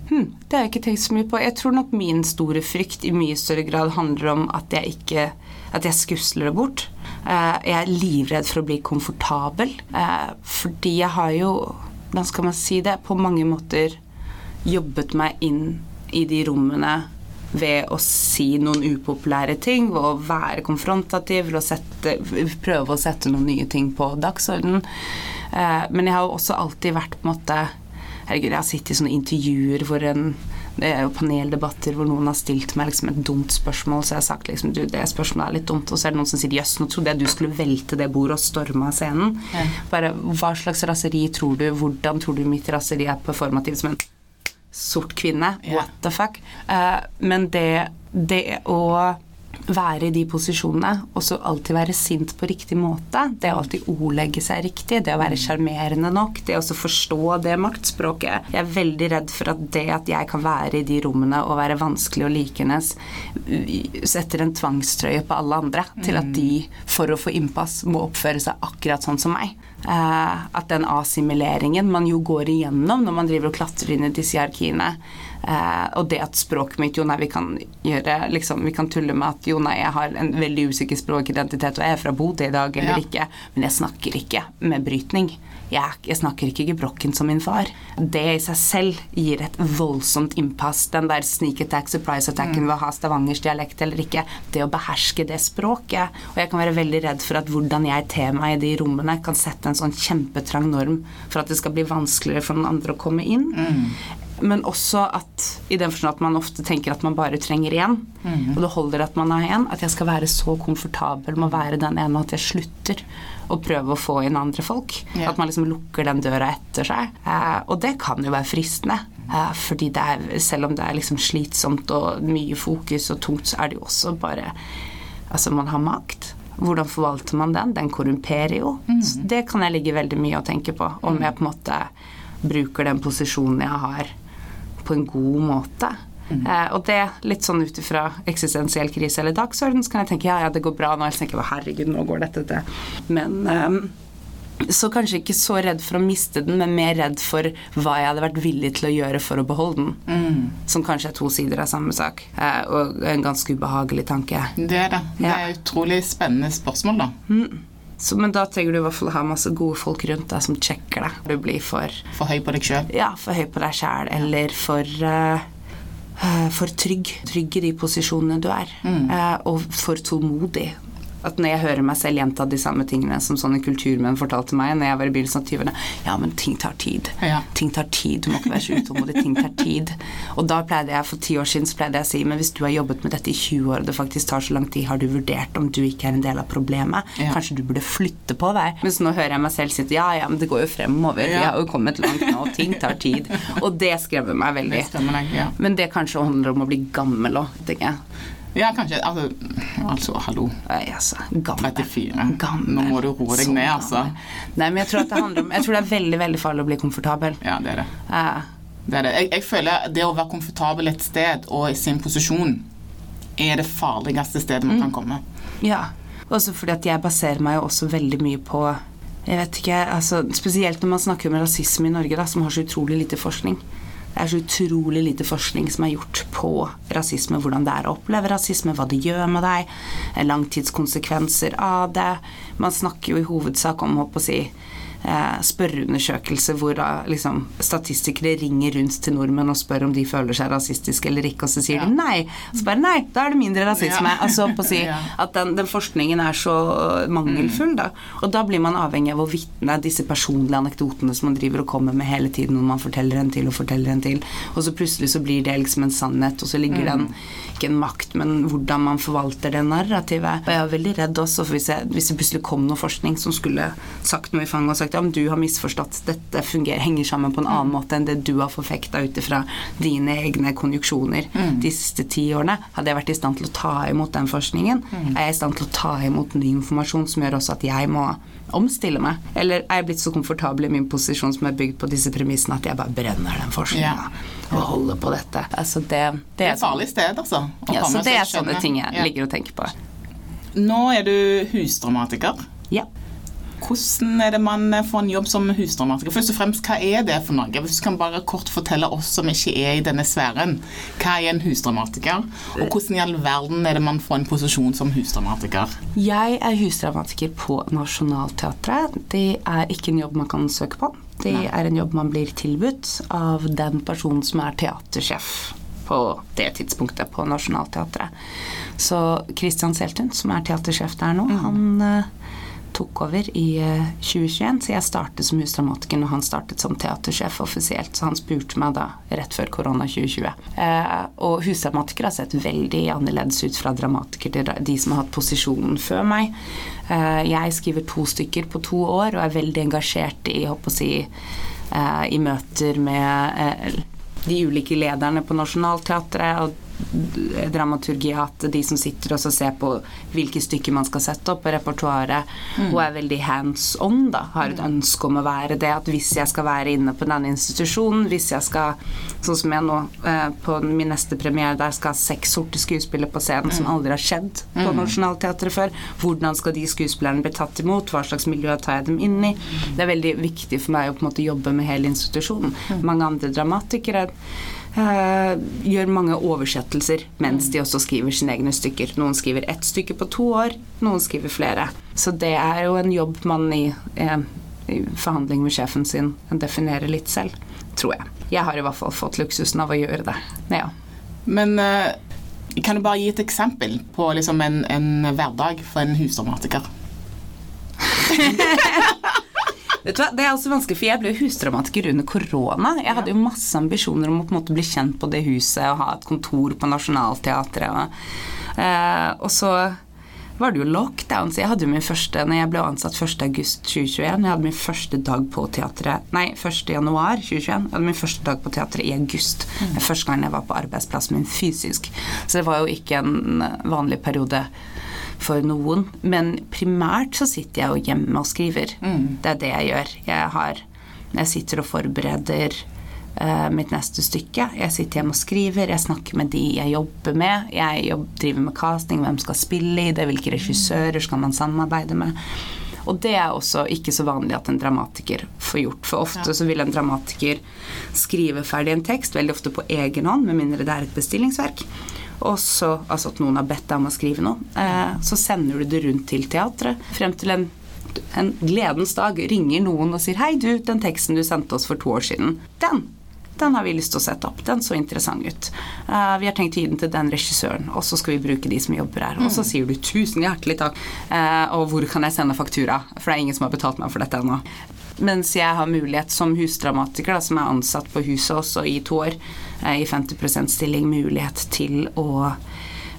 hm, det har jeg ikke tenkt så mye på. Jeg tror nok min store frykt i mye større grad handler om at jeg ikke At jeg skusler det bort. Eh, jeg er livredd for å bli komfortabel. Eh, fordi jeg har jo, hvordan skal man si det, på mange måter jobbet meg inn i de rommene ved å si noen upopulære ting, ved å være konfrontativ, ved å sette, prøve å sette noen nye ting på dagsordenen. Eh, men jeg har jo også alltid vært på en måte Herregud, jeg har sittet i sånne intervjuer hvor en det er jo paneldebatter hvor noen har stilt meg liksom et dumt spørsmål, så jeg har sagt liksom du, det spørsmålet er litt dumt, og så er det noen som sier jøss, nå trodde jeg du skulle velte det bordet og storme av scenen. Ja. Bare hva slags raseri tror du, hvordan tror du mitt raseri er performativt som en sort kvinne? Ja. What the fuck? Uh, men det, det å være i de posisjonene og så alltid være sint på riktig måte, det å alltid ordlegge seg riktig, det å være sjarmerende nok, det å forstå det maktspråket. Jeg er veldig redd for at det at jeg kan være i de rommene og være vanskelig og likenes, setter en tvangstrøye på alle andre til at de, for å få innpass, må oppføre seg akkurat sånn som meg. Eh, at den assimileringen man jo går igjennom når man driver og klatrer inn i disse hierarkiene, og det at språket mitt Jo, nei, vi kan gjøre liksom, Vi kan tulle med at jo, nei, jeg har en veldig usikker språkidentitet, og jeg er fra Bodø i dag, eller Ja. ikke, men jeg snakker ikke med brytning. Jeg, jeg snakker ikke gebrokken som min far. Det i seg selv gir et voldsomt innpass. Den der sneak attack, surprise attacken ved å ha Stavangers dialekt eller ikke. Det å beherske det språket. Og jeg kan være veldig redd for at hvordan jeg ter meg i de rommene, kan sette en sånn kjempetrang norm for at det skal bli vanskeligere for noen andre å komme inn. Men også at i den forstand at man ofte tenker at man bare trenger én, og det holder at man har én, at jeg skal være så komfortabel med å være den ene at jeg slutter å prøve å få inn andre folk. Yeah. At man liksom lukker den døra etter seg. Eh, og det kan jo være fristende. Eh, fordi det er, selv om det er liksom slitsomt og mye fokus og tungt, så er det jo også bare Altså, man har makt. Hvordan forvalter man den? Den korrumperer jo. Så det kan jeg ligge veldig mye og tenke på. Om jeg på en måte bruker den posisjonen jeg har, på en god måte. Eh, og det, litt sånn ut ifra eksistensiell krise eller dagsorden, så kan jeg tenke ja, ja, det går bra nå. Ellers tenker jeg herregud, nå går dette til. Men ehm, så kanskje ikke så redd for å miste den, men mer redd for hva jeg hadde vært villig til å gjøre for å beholde den. Som kanskje er to sider av samme sak. Eh, og en ganske ubehagelig tanke. Det er det. Det er utrolig spennende spørsmål, da. Så, men da trenger du i hvert fall å ha masse gode folk rundt deg som sjekker deg. Du blir for, For høy på deg sjøl. ja, for høy på deg sjæl, eller for uh, for trygg. Trygg i de posisjonene du er. Eh, og for tålmodig. At når jeg hører meg selv gjenta de samme tingene som sånne kulturmenn fortalte meg når jeg var i begynnelsen av 20-årene Ja, men ting tar tid. Ja. Ting tar tid. Du må ikke være så utålmodig. Ting tar tid. Og da pleide jeg for ti år siden så pleide jeg å si men hvis du har jobbet med dette i 20 år, og det faktisk tar så lang tid, har du vurdert om du ikke er en del av problemet? Ja. Kanskje du burde flytte på deg? Mens nå hører jeg meg selv si ja, ja, men det går jo fremover. Vi Ja. har jo kommet langt nå. Ting tar tid. Og det skremmer meg veldig. Det stemmer ja. Men det kanskje handler om å bli gammel òg, tenker jeg. Ja, kanskje. Altså, altså hallo. Nei, altså, gammel. 34. Gammel. Nå må du roe deg Så ned, altså. Nei, men jeg tror om Jeg tror det er veldig, veldig farlig å bli komfortabel. Ja, det er det. Eh, det, er det. Jeg, jeg føler det å være komfortabel et sted og i sin posisjon er det farligste stedet man kan komme. ja. Også fordi at jeg baserer meg jo også veldig mye på jeg vet ikke, altså Spesielt når man snakker om rasisme i Norge, da, som har så utrolig lite forskning. Det er så utrolig lite forskning som er gjort på rasisme, hvordan det er å oppleve rasisme, hva det gjør med deg, langtidskonsekvenser av det. Man snakker jo i hovedsak om å si, eh, spørreundersøkelse hvor liksom, statistikere ringer rundt til nordmenn og spør om de føler seg rasistiske eller ikke, og så sier Ja. de nei. Og så bare nei, da er det mindre rasisme. Ja. Altså på å si at den, den forskningen er så mangelfull, da. Og da blir man avhengig av å vitne disse personlige anekdotene som man driver og kommer med hele tiden, når man forteller en til og forteller en til, og så plutselig så blir det liksom en sannhet, og så ligger den ikke en makt, men hvordan man forvalter det narrativet. Og jeg er veldig redd også for hvis, jeg, hvis det plutselig kom noe forskning som skulle sagt noe i fanget og sagt ja, men du har misforstått, dette fungerer, henger sammen på en annen måte enn det du har forfekta ut ifra dine egne konjuksjoner de siste ti årene. Hadde jeg vært i stand til å ta imot den forskningen, er jeg i stand til å ta imot ny informasjon som gjør også at jeg må omstille meg? Eller er jeg blitt så komfortabel i min posisjon som er bygd på disse premissene at jeg bare brenner den forskninga Ja. og holder på dette? Altså det, det Det er et farlig sted, altså. ja, så det er sånne ting jeg Ja. ligger og tenker på. Nå er du husdramatiker. Ja. Hvordan er det man får en jobb som husdramatiker? Først og fremst, Hva er det for noe? Hvis du kan bare kort fortelle oss som ikke er i denne sfæren, hva er en husdramatiker? Og hvordan i all verden er det man får en posisjon som husdramatiker? Jeg er husdramatiker på Nationaltheatret. Det er ikke en jobb man kan søke på. Det Nei. er en jobb man blir tilbudt av den personen som er teatersjef på det tidspunktet på Nationaltheatret. Så Christian Seltun, som er teatersjef der nå, han eh, tok over i eh, 2021, så jeg startet som husdramatiker når han startet som teatersjef offisielt. Så han spurte meg da rett før korona 2020. Eh, og husdramatikere har sett veldig annerledes ut fra dramatikere til de som har hatt posisjonen før meg. Eh, jeg skriver to stykker på to år og er veldig engasjert i, håper å si, eh, i møter med eh, de ulike lederne på Nationaltheatret og dramaturgiat, de som sitter og ser på hvilke stykker man skal sette opp repertoaret, og er veldig hands on, da. Har et ønske om å være det. At hvis jeg skal være inne på denne institusjonen, hvis jeg skal Sånn som jeg nå eh, på min neste premiere, der skal ha seks sorte skuespillere på scenen som aldri har skjedd på Nationaltheatret før. Hvordan skal de skuespillerne bli tatt imot? Hva slags miljø tar jeg dem inn i? Det er veldig viktig for meg å på en måte jobbe med hele institusjonen. Mange andre dramatikere eh, gjør mange oversettelser mens de også skriver sine egne stykker. Noen skriver ett stykke på to år, noen skriver flere. Så det er jo en jobb man i, eh, i forhandling med sjefen sin definerer litt selv, tror jeg. Jeg har i hvert fall fått luksusen av å gjøre det. Ja. Men eh, kan du bare gi et eksempel på liksom en, en hverdag for en husdramatiker? Vet du hva, Det er også vanskelig, for jeg ble husdramatiker under korona. Jeg hadde jo masse ambisjoner om å på en måte bli kjent på det huset og ha et kontor på Nationaltheatret. Eh, og så var det jo lockdown, så jeg hadde jo min første Når jeg ble ansatt 1.8.2021, jeg hadde min første dag på teatret Nei, 1.1.2021. Jeg hadde min første dag på teatret i august. Er første gang jeg var på arbeidsplassen min fysisk. Så det var jo ikke en vanlig periode for noen. Men primært så sitter jeg jo hjemme og skriver. Det er det jeg gjør. Jeg har Jeg sitter og forbereder uh, mitt neste stykke. Jeg sitter hjemme og skriver, jeg snakker med de jeg jobber med. Jeg jobb, driver med casting, hvem skal spille i det, hvilke regissører skal man samarbeide med. Og det er også ikke så vanlig at en dramatiker får gjort. For ofte så vil en dramatiker skrive ferdig en tekst, veldig ofte på egen hånd, med mindre det er et bestillingsverk. Og så, altså at noen har bedt deg om å skrive noe, eh, så sender du det rundt til teatret. Frem til en, en gledens dag ringer noen og sier 'Hei, du, den teksten du sendte oss for to år siden, den Den har vi lyst til å sette opp. Den så interessant ut. Eh, vi har tenkt å gi den til den regissøren, og så skal vi bruke de som jobber her. Og så sier du tusen hjertelig takk. eh, og hvor kan jeg sende faktura? For det er ingen som har betalt meg for dette ennå. Mens jeg har mulighet som husdramatiker, da, som er ansatt på huset også i to år, i 50% stilling, mulighet til å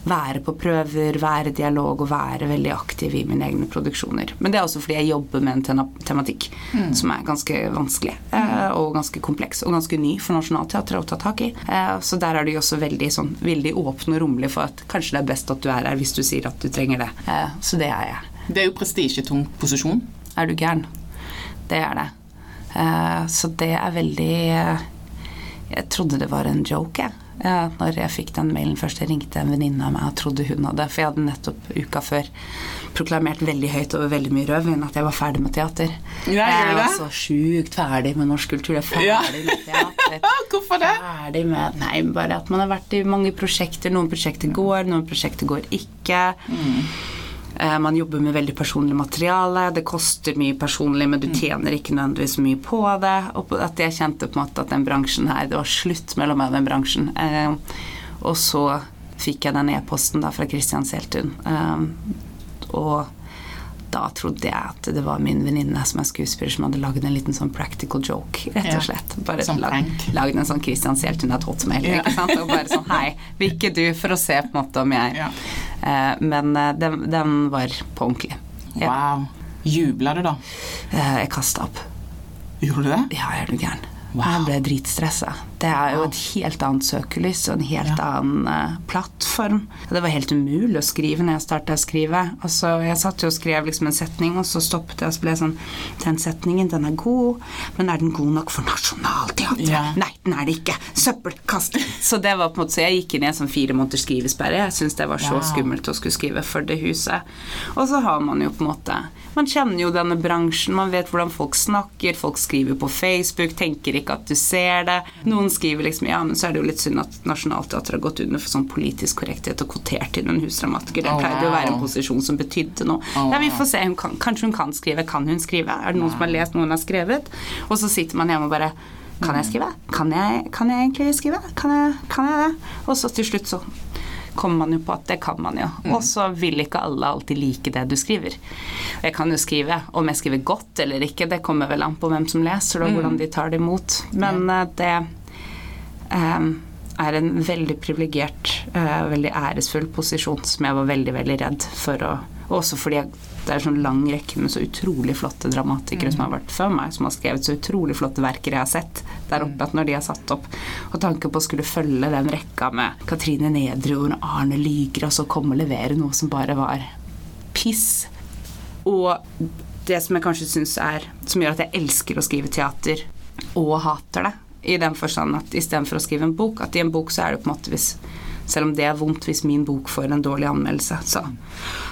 være på prøver, være i dialog og være veldig aktiv i mine egne produksjoner. Men det er også fordi jeg jobber med en tematikk mm. som er ganske vanskelig eh, og ganske kompleks og ganske ny for Nationaltheatret å ta tak i. Eh, så der er de også veldig, sånn, veldig åpne og rommelige for at kanskje det er best at du er her hvis du sier at du trenger det. Eh, så det er jeg. Det er jo prestisjetung posisjon. Er du gæren? Det er det. Så det er veldig Jeg trodde det var en joke, jeg. Ja, når jeg fikk den mailen først, jeg ringte en venninne av meg og trodde hun hadde For jeg hadde nettopp uka før proklamert veldig høyt over veldig mye rødvin at jeg var ferdig med teater. Ja, jeg var så sjukt ferdig med norsk kultur. Jeg er ferdig ja. med teater. Hvorfor det? Ferdig med Nei, bare at man har vært i mange prosjekter. Noen prosjekter går, noen prosjekter går ikke. Mm. Eh, man jobber med veldig personlig materiale, det koster mye personlig, men du mm. tjener ikke nødvendigvis mye på det. Og at jeg kjente på en måte at den bransjen her Det var slutt mellom meg og den bransjen. Eh, og så fikk jeg den e-posten da fra Christian Seltun. Eh, og da trodde jeg at det var min venninne som er skuespiller, som hadde lagd en liten sånn practical joke, rett og slett. Bare sånn lagd en sånn Christian Seltun at hotmail, ja. ikke sant. Og bare sånn hei, vil ikke du, for å se på en måte om jeg ja. eh, Men eh, den, den, var på ordentlig. Ja. Wow. Jubla du da? Eh, jeg kasta opp. Gjorde du det? Ja, jeg er du gæren. Wow. Jeg ble dritstressa. Det er jo et helt annet søkelys og en helt ja. annen uh, plattform. Det var helt umulig å skrive når jeg starta å skrive. Altså, jeg satt jo og skrev liksom en setning, og så stoppet jeg og så ble jeg sånn Den setningen, den er god, men er den god nok for Nationaltheatret? Ja. Nei, den er det ikke. Søppelkast. Så det var på en måte Så jeg gikk inn i en sånn fire måneders skrivesperre. Jeg syntes det var så ja. skummelt å skulle skrive for det huset. Og så har man jo på en måte Man kjenner jo denne bransjen, man vet hvordan folk snakker, folk skriver på Facebook, tenker ikke at du ser det. Noen skriver liksom ja, men så er det jo litt synd at Nationaltheatret har gått under for sånn politisk korrekthet og kvotert inn en husdramatiker. Det pleide å være en posisjon som betydde noe. Ja, vi får se. Hun kan, kanskje hun kan skrive. Kan hun skrive? Er det noen som har lest noe hun har skrevet? Og så sitter man hjemme og bare Kan jeg skrive? Kan jeg, kan jeg egentlig skrive? Kan jeg, kan jeg det? Og så til slutt så kommer man jo på at det kan man jo. Mm. Og så vil ikke alle alltid like det du skriver. Jeg kan jo skrive, om jeg skriver godt eller ikke, det kommer vel an på hvem som leser og mm. hvordan de tar det imot. Men. Eh, det er en veldig privilegert, uh, veldig æresfull posisjon som jeg var veldig, veldig redd for å Også fordi det er en sånn lang rekke med så utrolig flotte dramatikere mm. som har vært før meg, som har skrevet så utrolig flotte verker jeg har sett der oppe, at når de har satt opp Og tanken på å skulle følge den rekka med Katrine Nedre og Arne Lygre, og så komme og levere noe som bare var piss. Og det som jeg kanskje syns er Som gjør at jeg elsker å skrive teater, og hater det, i den forstand at istedenfor å skrive en bok, at i en bok så er det på en måte hvis selv om det er vondt hvis min bok får en dårlig anmeldelse, så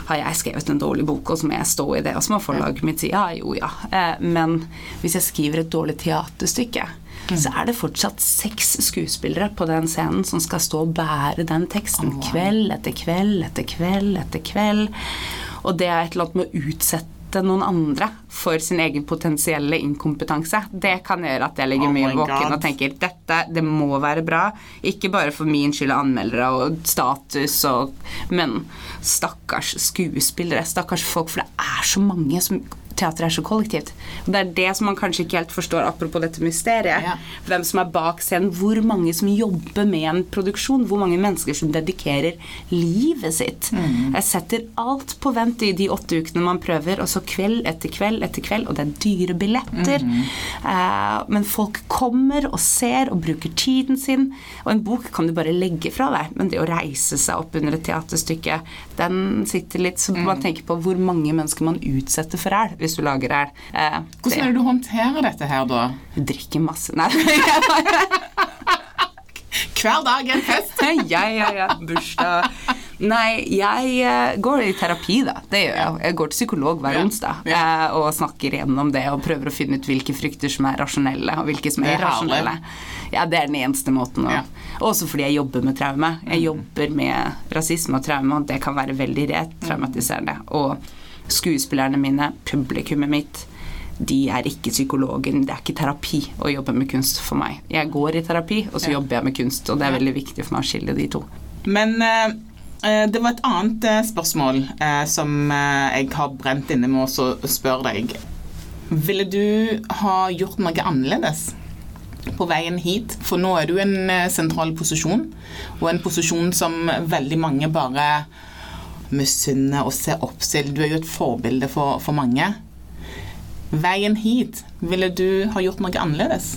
har jeg skrevet en dårlig bok, og så må jeg stå i det. Og så må forlaget mitt si ja, jo, ja. Eh, men hvis jeg skriver et dårlig teaterstykke, mm. så er det fortsatt seks skuespillere på den scenen som skal stå og bære den teksten kveld etter kveld etter kveld etter kveld. Og det er et eller annet med å utsette utsette noen andre for sin egen potensielle inkompetanse. Det kan gjøre at jeg legger oh mye våken og tenker dette, det må være bra. Ikke bare for min skyld og anmeldere og status og Men stakkars skuespillere, stakkars folk, for det er så mange som teater er så kollektivt. Og Det er det som man kanskje ikke helt forstår, apropos dette mysteriet. Ja. Hvem som er bak scenen. Hvor mange som jobber med en produksjon. Hvor mange mennesker som dedikerer livet sitt. Mm. Jeg setter alt på vent i de åtte ukene man prøver, og så kveld etter kveld etter kveld, og det er dyre billetter. Mm. Uh, men folk kommer og ser og bruker tiden sin. Og en bok kan du bare legge fra deg, men det å reise seg opp under et teaterstykke, den sitter litt Så mm. man tenker på hvor mange mennesker man utsetter for æl hvis du lager øl. Eh, Hvordan er det du håndterer dette her, da? Drikker masse. Nei. Hver dag en fest. ja, ja, ja. Bursdag. Nei, jeg uh, går i terapi, da. Det gjør jeg. Jeg går til psykolog hver onsdag uh, og snakker gjennom det og prøver å finne ut hvilke frykter som er rasjonelle, og hvilke som er irrasjonelle. Ja, det er den eneste måten å ja. Også fordi jeg jobber med traume. Jeg mm. jobber med rasisme og traume, og det kan være veldig rett traumatiserende. Og skuespillerne mine, publikummet mitt, de er ikke psykologen. Det er ikke terapi å jobbe med kunst for meg. Jeg går i terapi, og så jobber jeg med kunst, og det er veldig viktig for meg å skille de to. Men eh, eh, det var et annet eh, spørsmål eh, som eh, jeg har brent inne med å spørre deg. Ville du ha gjort noe annerledes på veien hit? For nå er du i en sentral posisjon, og en posisjon som veldig mange bare misunner og se opp til. Du er jo et forbilde for, for mange. Veien hit, ville du ha gjort noe annerledes?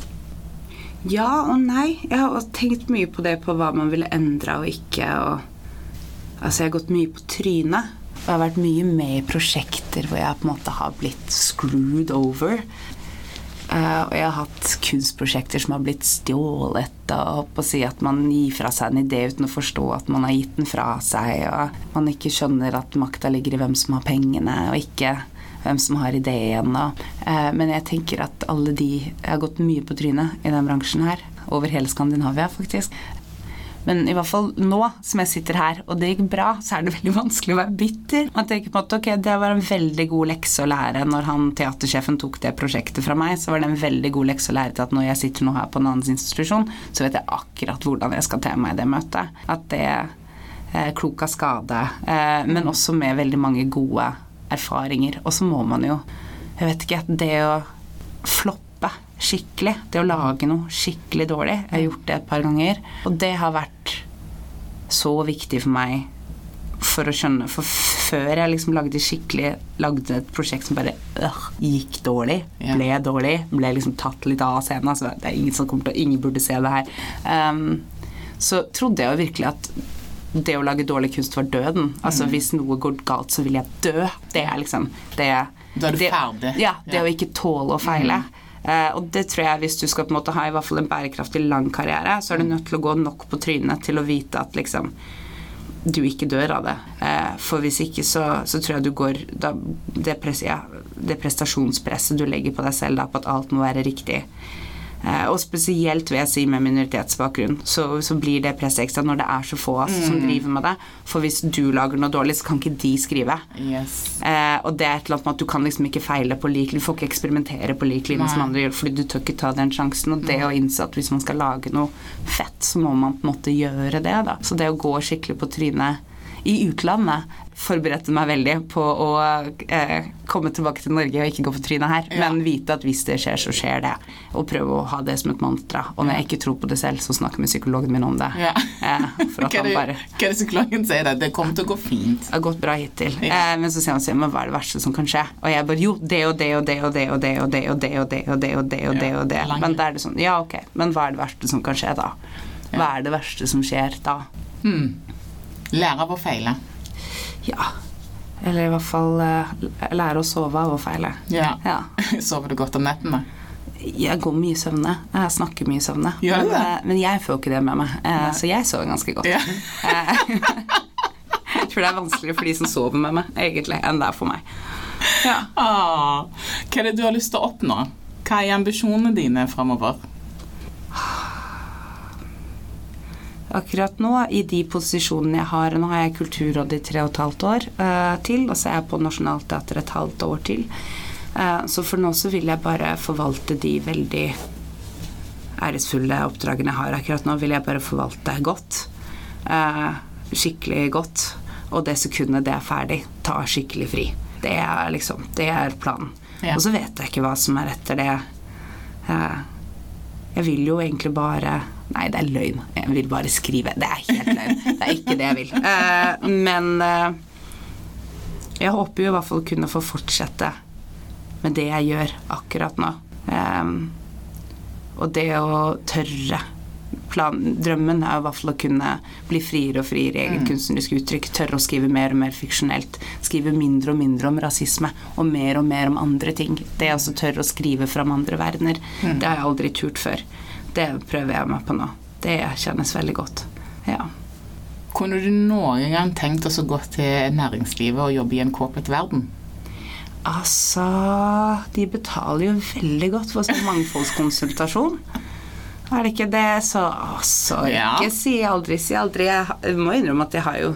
Ja og nei. Jeg har tenkt mye på det, på hva man ville endra og ikke. Og, altså, jeg har gått mye på trynet. Jeg har vært mye med i prosjekter hvor jeg på en måte har blitt screwed over. Eh, og jeg har hatt kunstprosjekter som har blitt stjålet, og på å si at man gir fra seg en idé uten å forstå at man har gitt den fra seg, og man ikke skjønner at makta ligger i hvem som har pengene, og ikke hvem som har ideen. Og, eh, men jeg tenker at alle de Jeg har gått mye på trynet i den bransjen her. Over hele Skandinavia, faktisk. Men i hvert fall nå som jeg sitter her, og det gikk bra, så er det veldig vanskelig å være bitter. Man tenker på at ok, Det var en veldig god lekse å lære når han teatersjefen tok det prosjektet fra meg. Så var det en veldig god lekse å lære til at når jeg sitter nå her på en annen institusjon, så vet jeg akkurat hvordan jeg skal te meg i det møtet. At det er klok av skade. eh, Men også med veldig mange gode erfaringer. Og så må man jo Jeg vet ikke Det å floppe skikkelig, det å lage noe skikkelig dårlig Jeg har gjort det et par ganger. Og det har vært så viktig for meg for å skjønne For før jeg liksom lagde skikkelig Lagde et prosjekt som bare øh, gikk dårlig, ble dårlig, ble liksom tatt litt av scenen. Altså, det er ingen som kommer til Ingen burde se det her. Um, så trodde jeg jo virkelig at det å lage dårlig kunst var døden. Altså Hvis noe går galt, så vil jeg dø. Det er liksom det, Da er du ferdig. Ja. Det Ja. å ikke tåle å feile. Eh, og det tror jeg hvis du skal på en måte ha i hvert fall en bærekraftig lang karriere, så er du nødt til å gå nok på trynet til å vite at liksom du ikke dør av det. Eh, for hvis ikke, så, så tror jeg du går da, det, pres, ja, det prestasjonspresset du legger på deg selv da, på at alt må være riktig. Eh, og spesielt vil jeg si med minoritetsbakgrunn, så, så blir det presset ekstra når det er så få altså, som driver med det. For hvis du lager noe dårlig, så kan ikke de skrive. Yes. Eh, og det er et eller annet med at du kan liksom ikke feile på lik linje. Du får ikke eksperimentere på lik linje som andre gjør, fordi du tør ikke ta den sjansen. Og det å innse at hvis man skal lage noe fett, så må man på en måte gjøre det, da. Så det å gå skikkelig på trynet i utlandet forberedte meg veldig på å eh, komme tilbake til Norge og ikke gå på trynet her, Ja. men vite at hvis det skjer, så skjer det. Og prøve å ha det som et mantra. Når jeg ikke tror på det selv, så snakker jeg med psykologen min om det. Ja. Eh, for at er han det, bare hva er det psykologen sier? Det? det kommer til å gå fint. det har gått bra hittil. Eh, men så sier han men hva er det verste som kan skje? Og jeg bare jo, det og det og det og det og det og det og det og det og det og det og det og det. Men da er det sånn, ja ok, men hva er det verste som kan skje da? Hva er det verste som skjer da? Hmm. Lære av å feile. Ja. Eller i hvert fall eh, lære å sove av å feile. Ja. Ja. Sover du godt om nettene? Jeg går mye i søvne. Jeg snakker mye i søvne. Men, eh, men jeg får ikke det med meg, eh, så jeg sover ganske godt. Ja. Jeg tror det er vanskeligere for de som sover med meg, egentlig, enn det er for meg. Ja. Ah, hva er det du har lyst til å oppnå? Hva er ambisjonene dine framover? Akkurat nå, i de posisjonene jeg har Nå har jeg Kulturrådet i tre og et halvt år uh, til, og så er jeg på Nationaltheatret et halvt år til. Uh, så for nå så vil jeg bare forvalte de veldig æresfulle oppdragene jeg har akkurat nå, vil jeg bare forvalte godt. Uh, skikkelig godt. Og det sekundet det er ferdig, ta skikkelig fri. Det er liksom Det er planen. Ja. Og så vet jeg ikke hva som er etter det. Jeg vil jo egentlig bare Nei, det er løgn. Jeg vil bare skrive. Det er helt løgn. Det er ikke det jeg vil. Uh, men uh, jeg håper jo i hvert fall å kunne få fortsette med det jeg gjør akkurat nå. Um, og det å tørre plan, Drømmen er i hvert fall å kunne bli friere og friere i eget kunstnerisk uttrykk. Tørre å skrive mer og mer fiksjonelt. Skrive mindre og mindre om rasisme og mer og mer om andre ting. Det å tørre å skrive fram andre verdener. Det har jeg aldri turt før. Det prøver jeg meg på nå. Det kjennes veldig godt. Ja. Kunne du noen gang tenkt oss å gå til næringslivet og jobbe i en corporate verden? Altså De betaler jo veldig godt for sånn mangfoldskonsultasjon. Er det ikke det? Så altså Ja. Ikke si aldri, si aldri. Jeg må innrømme at jeg har jo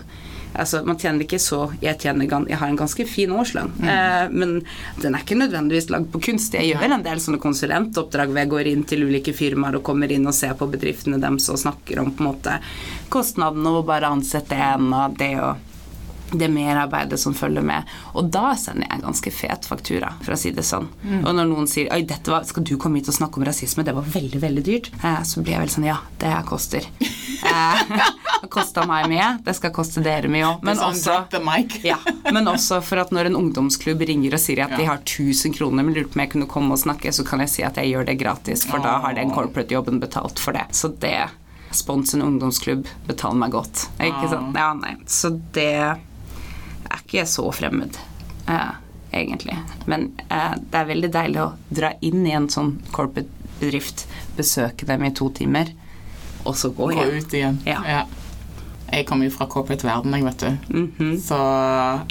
Altså, man tjener ikke så Jeg, tjener, jeg har en ganske fin årslønn, eh, men den er ikke nødvendigvis lagd på kunst. Jeg gjør en del sånne konsulentoppdrag hvor jeg går inn til ulike firmaer og kommer inn og ser på bedriftene deres og snakker om på en måte kostnadene og bare ansette en og det og det merarbeidet som følger med. Og da sender jeg en ganske fet faktura, for å si det sånn. Og når noen sier Oi, dette var, skal du komme hit og snakke om rasisme, det var veldig, veldig dyrt, eh, så blir jeg vel sånn Ja, det her koster. Eh, det kosta meg mye, det skal koste dere mye òg. Men sånn mic. ja, men også for at når en ungdomsklubb ringer og sier at de har 1000 kroner, men lurer på om jeg kunne komme og snakke, så kan jeg si at jeg gjør det gratis, for da har den corporate-jobben betalt for det. Så det Spons en ungdomsklubb, betal meg godt. Ikke sant? Ja, nei. Så det er ikke så fremmed, eh, egentlig. Men eh, det er veldig deilig å dra inn i en sånn corporate-bedrift, besøke dem i to timer, og så gå Gå ut igjen. Ja. Jeg kommer jo fra corporate-verden, jeg, vet du. Mhm. Så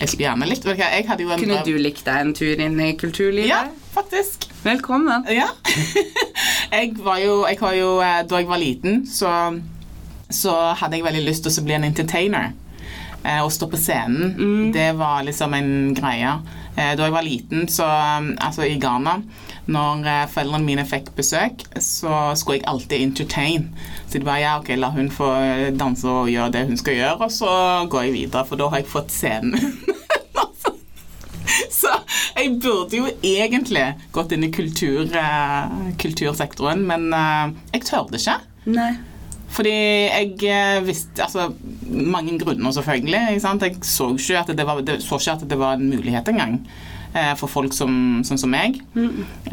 jeg skulle gjerne likt vet Jeg hadde jo en Kunne du likt deg en tur inn i kulturlivet? Ja, faktisk. Velkommen. Ja. jeg var jo, jeg jo eh, Da jeg var liten, så, så hadde jeg veldig lyst til å bli en entertainer. Eh, Å stå på scenen, det var liksom en greie. Eh, Da jeg var liten, så um, Altså i Ghana, når eh, foreldrene mine fikk besøk, så skulle jeg alltid entertain. Så de bare ja, ok, la hun få danse og gjøre det hun skal gjøre, og så går jeg videre, for da har jeg fått scenen. Så jeg burde jo egentlig gått inn i kultur, kultursektoren, men jeg jeg tørde ikke. Nei. Fordi jeg eh, visste Altså, mange grunner, selvfølgelig. Jeg så ikke at det var, det, ikke at det var en mulighet engang. eh, For folk som, sånn som meg.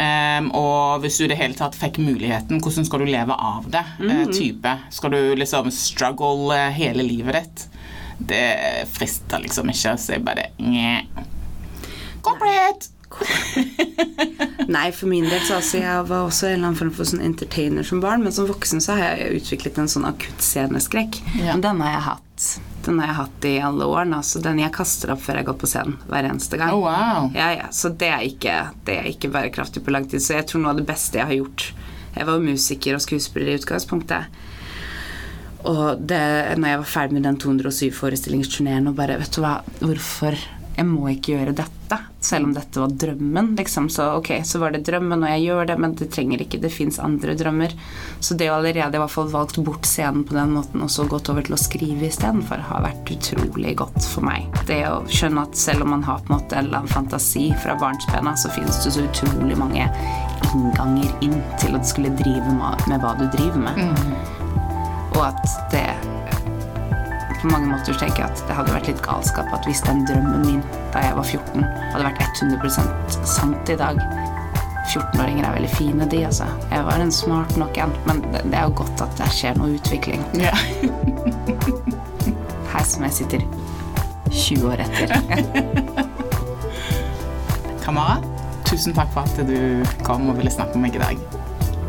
Em, og hvis du i det hele tatt fikk muligheten, hvordan skal du leve av det? eh, type. Skal du liksom struggle hele livet ditt? Det frister liksom ikke, så jeg bare Nja. Nei, for min del så altså, jeg var også en eller annen form for sånn entertainer som barn, men som voksen så har jeg utviklet en sånn akutt sceneskrekk. Ja. Men den har jeg hatt. Den har jeg hatt i alle årene. Altså den jeg kaster opp før jeg går på scenen hver eneste gang. Oh, wow. Ja, ja, så det er, ikke, det er ikke bærekraftig på lang tid. Så jeg tror noe av det beste jeg har gjort Jeg var jo musiker og skuespiller i utgangspunktet. Og det, når jeg var ferdig med den 207-forestillingsturneen og bare Vet du hva, hvorfor Jeg må ikke gjøre dette, selv om dette var drømmen. Liksom. Så ok, så var det drømmen, og jeg gjør det, men det trenger ikke. Det fins andre drømmer. Så det å allerede i hvert fall valgt bort scenen på den måten, og så gått over til å skrive istedenfor, har vært utrolig godt for meg. Det å skjønne at selv om man har på en måte en eller annen fantasi fra barnsbena, så finnes det så utrolig mange innganger inn til å skulle drive med, hva du driver med. Og at det på mange måter tenker jeg at det hadde vært litt galskap at hvis den drømmen min da jeg var 14, hadde vært 100% sant i dag 14-åringer er veldig fine, de, altså. Jeg var en smart nok en, men det, er jo godt at det skjer noe utvikling. Ja. Her som jeg sitter 20 år etter. Kamara, tusen takk for at du kom og ville snakke med meg i dag.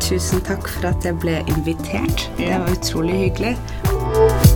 Tusen takk for at jeg ble invitert. Det var utrolig hyggelig.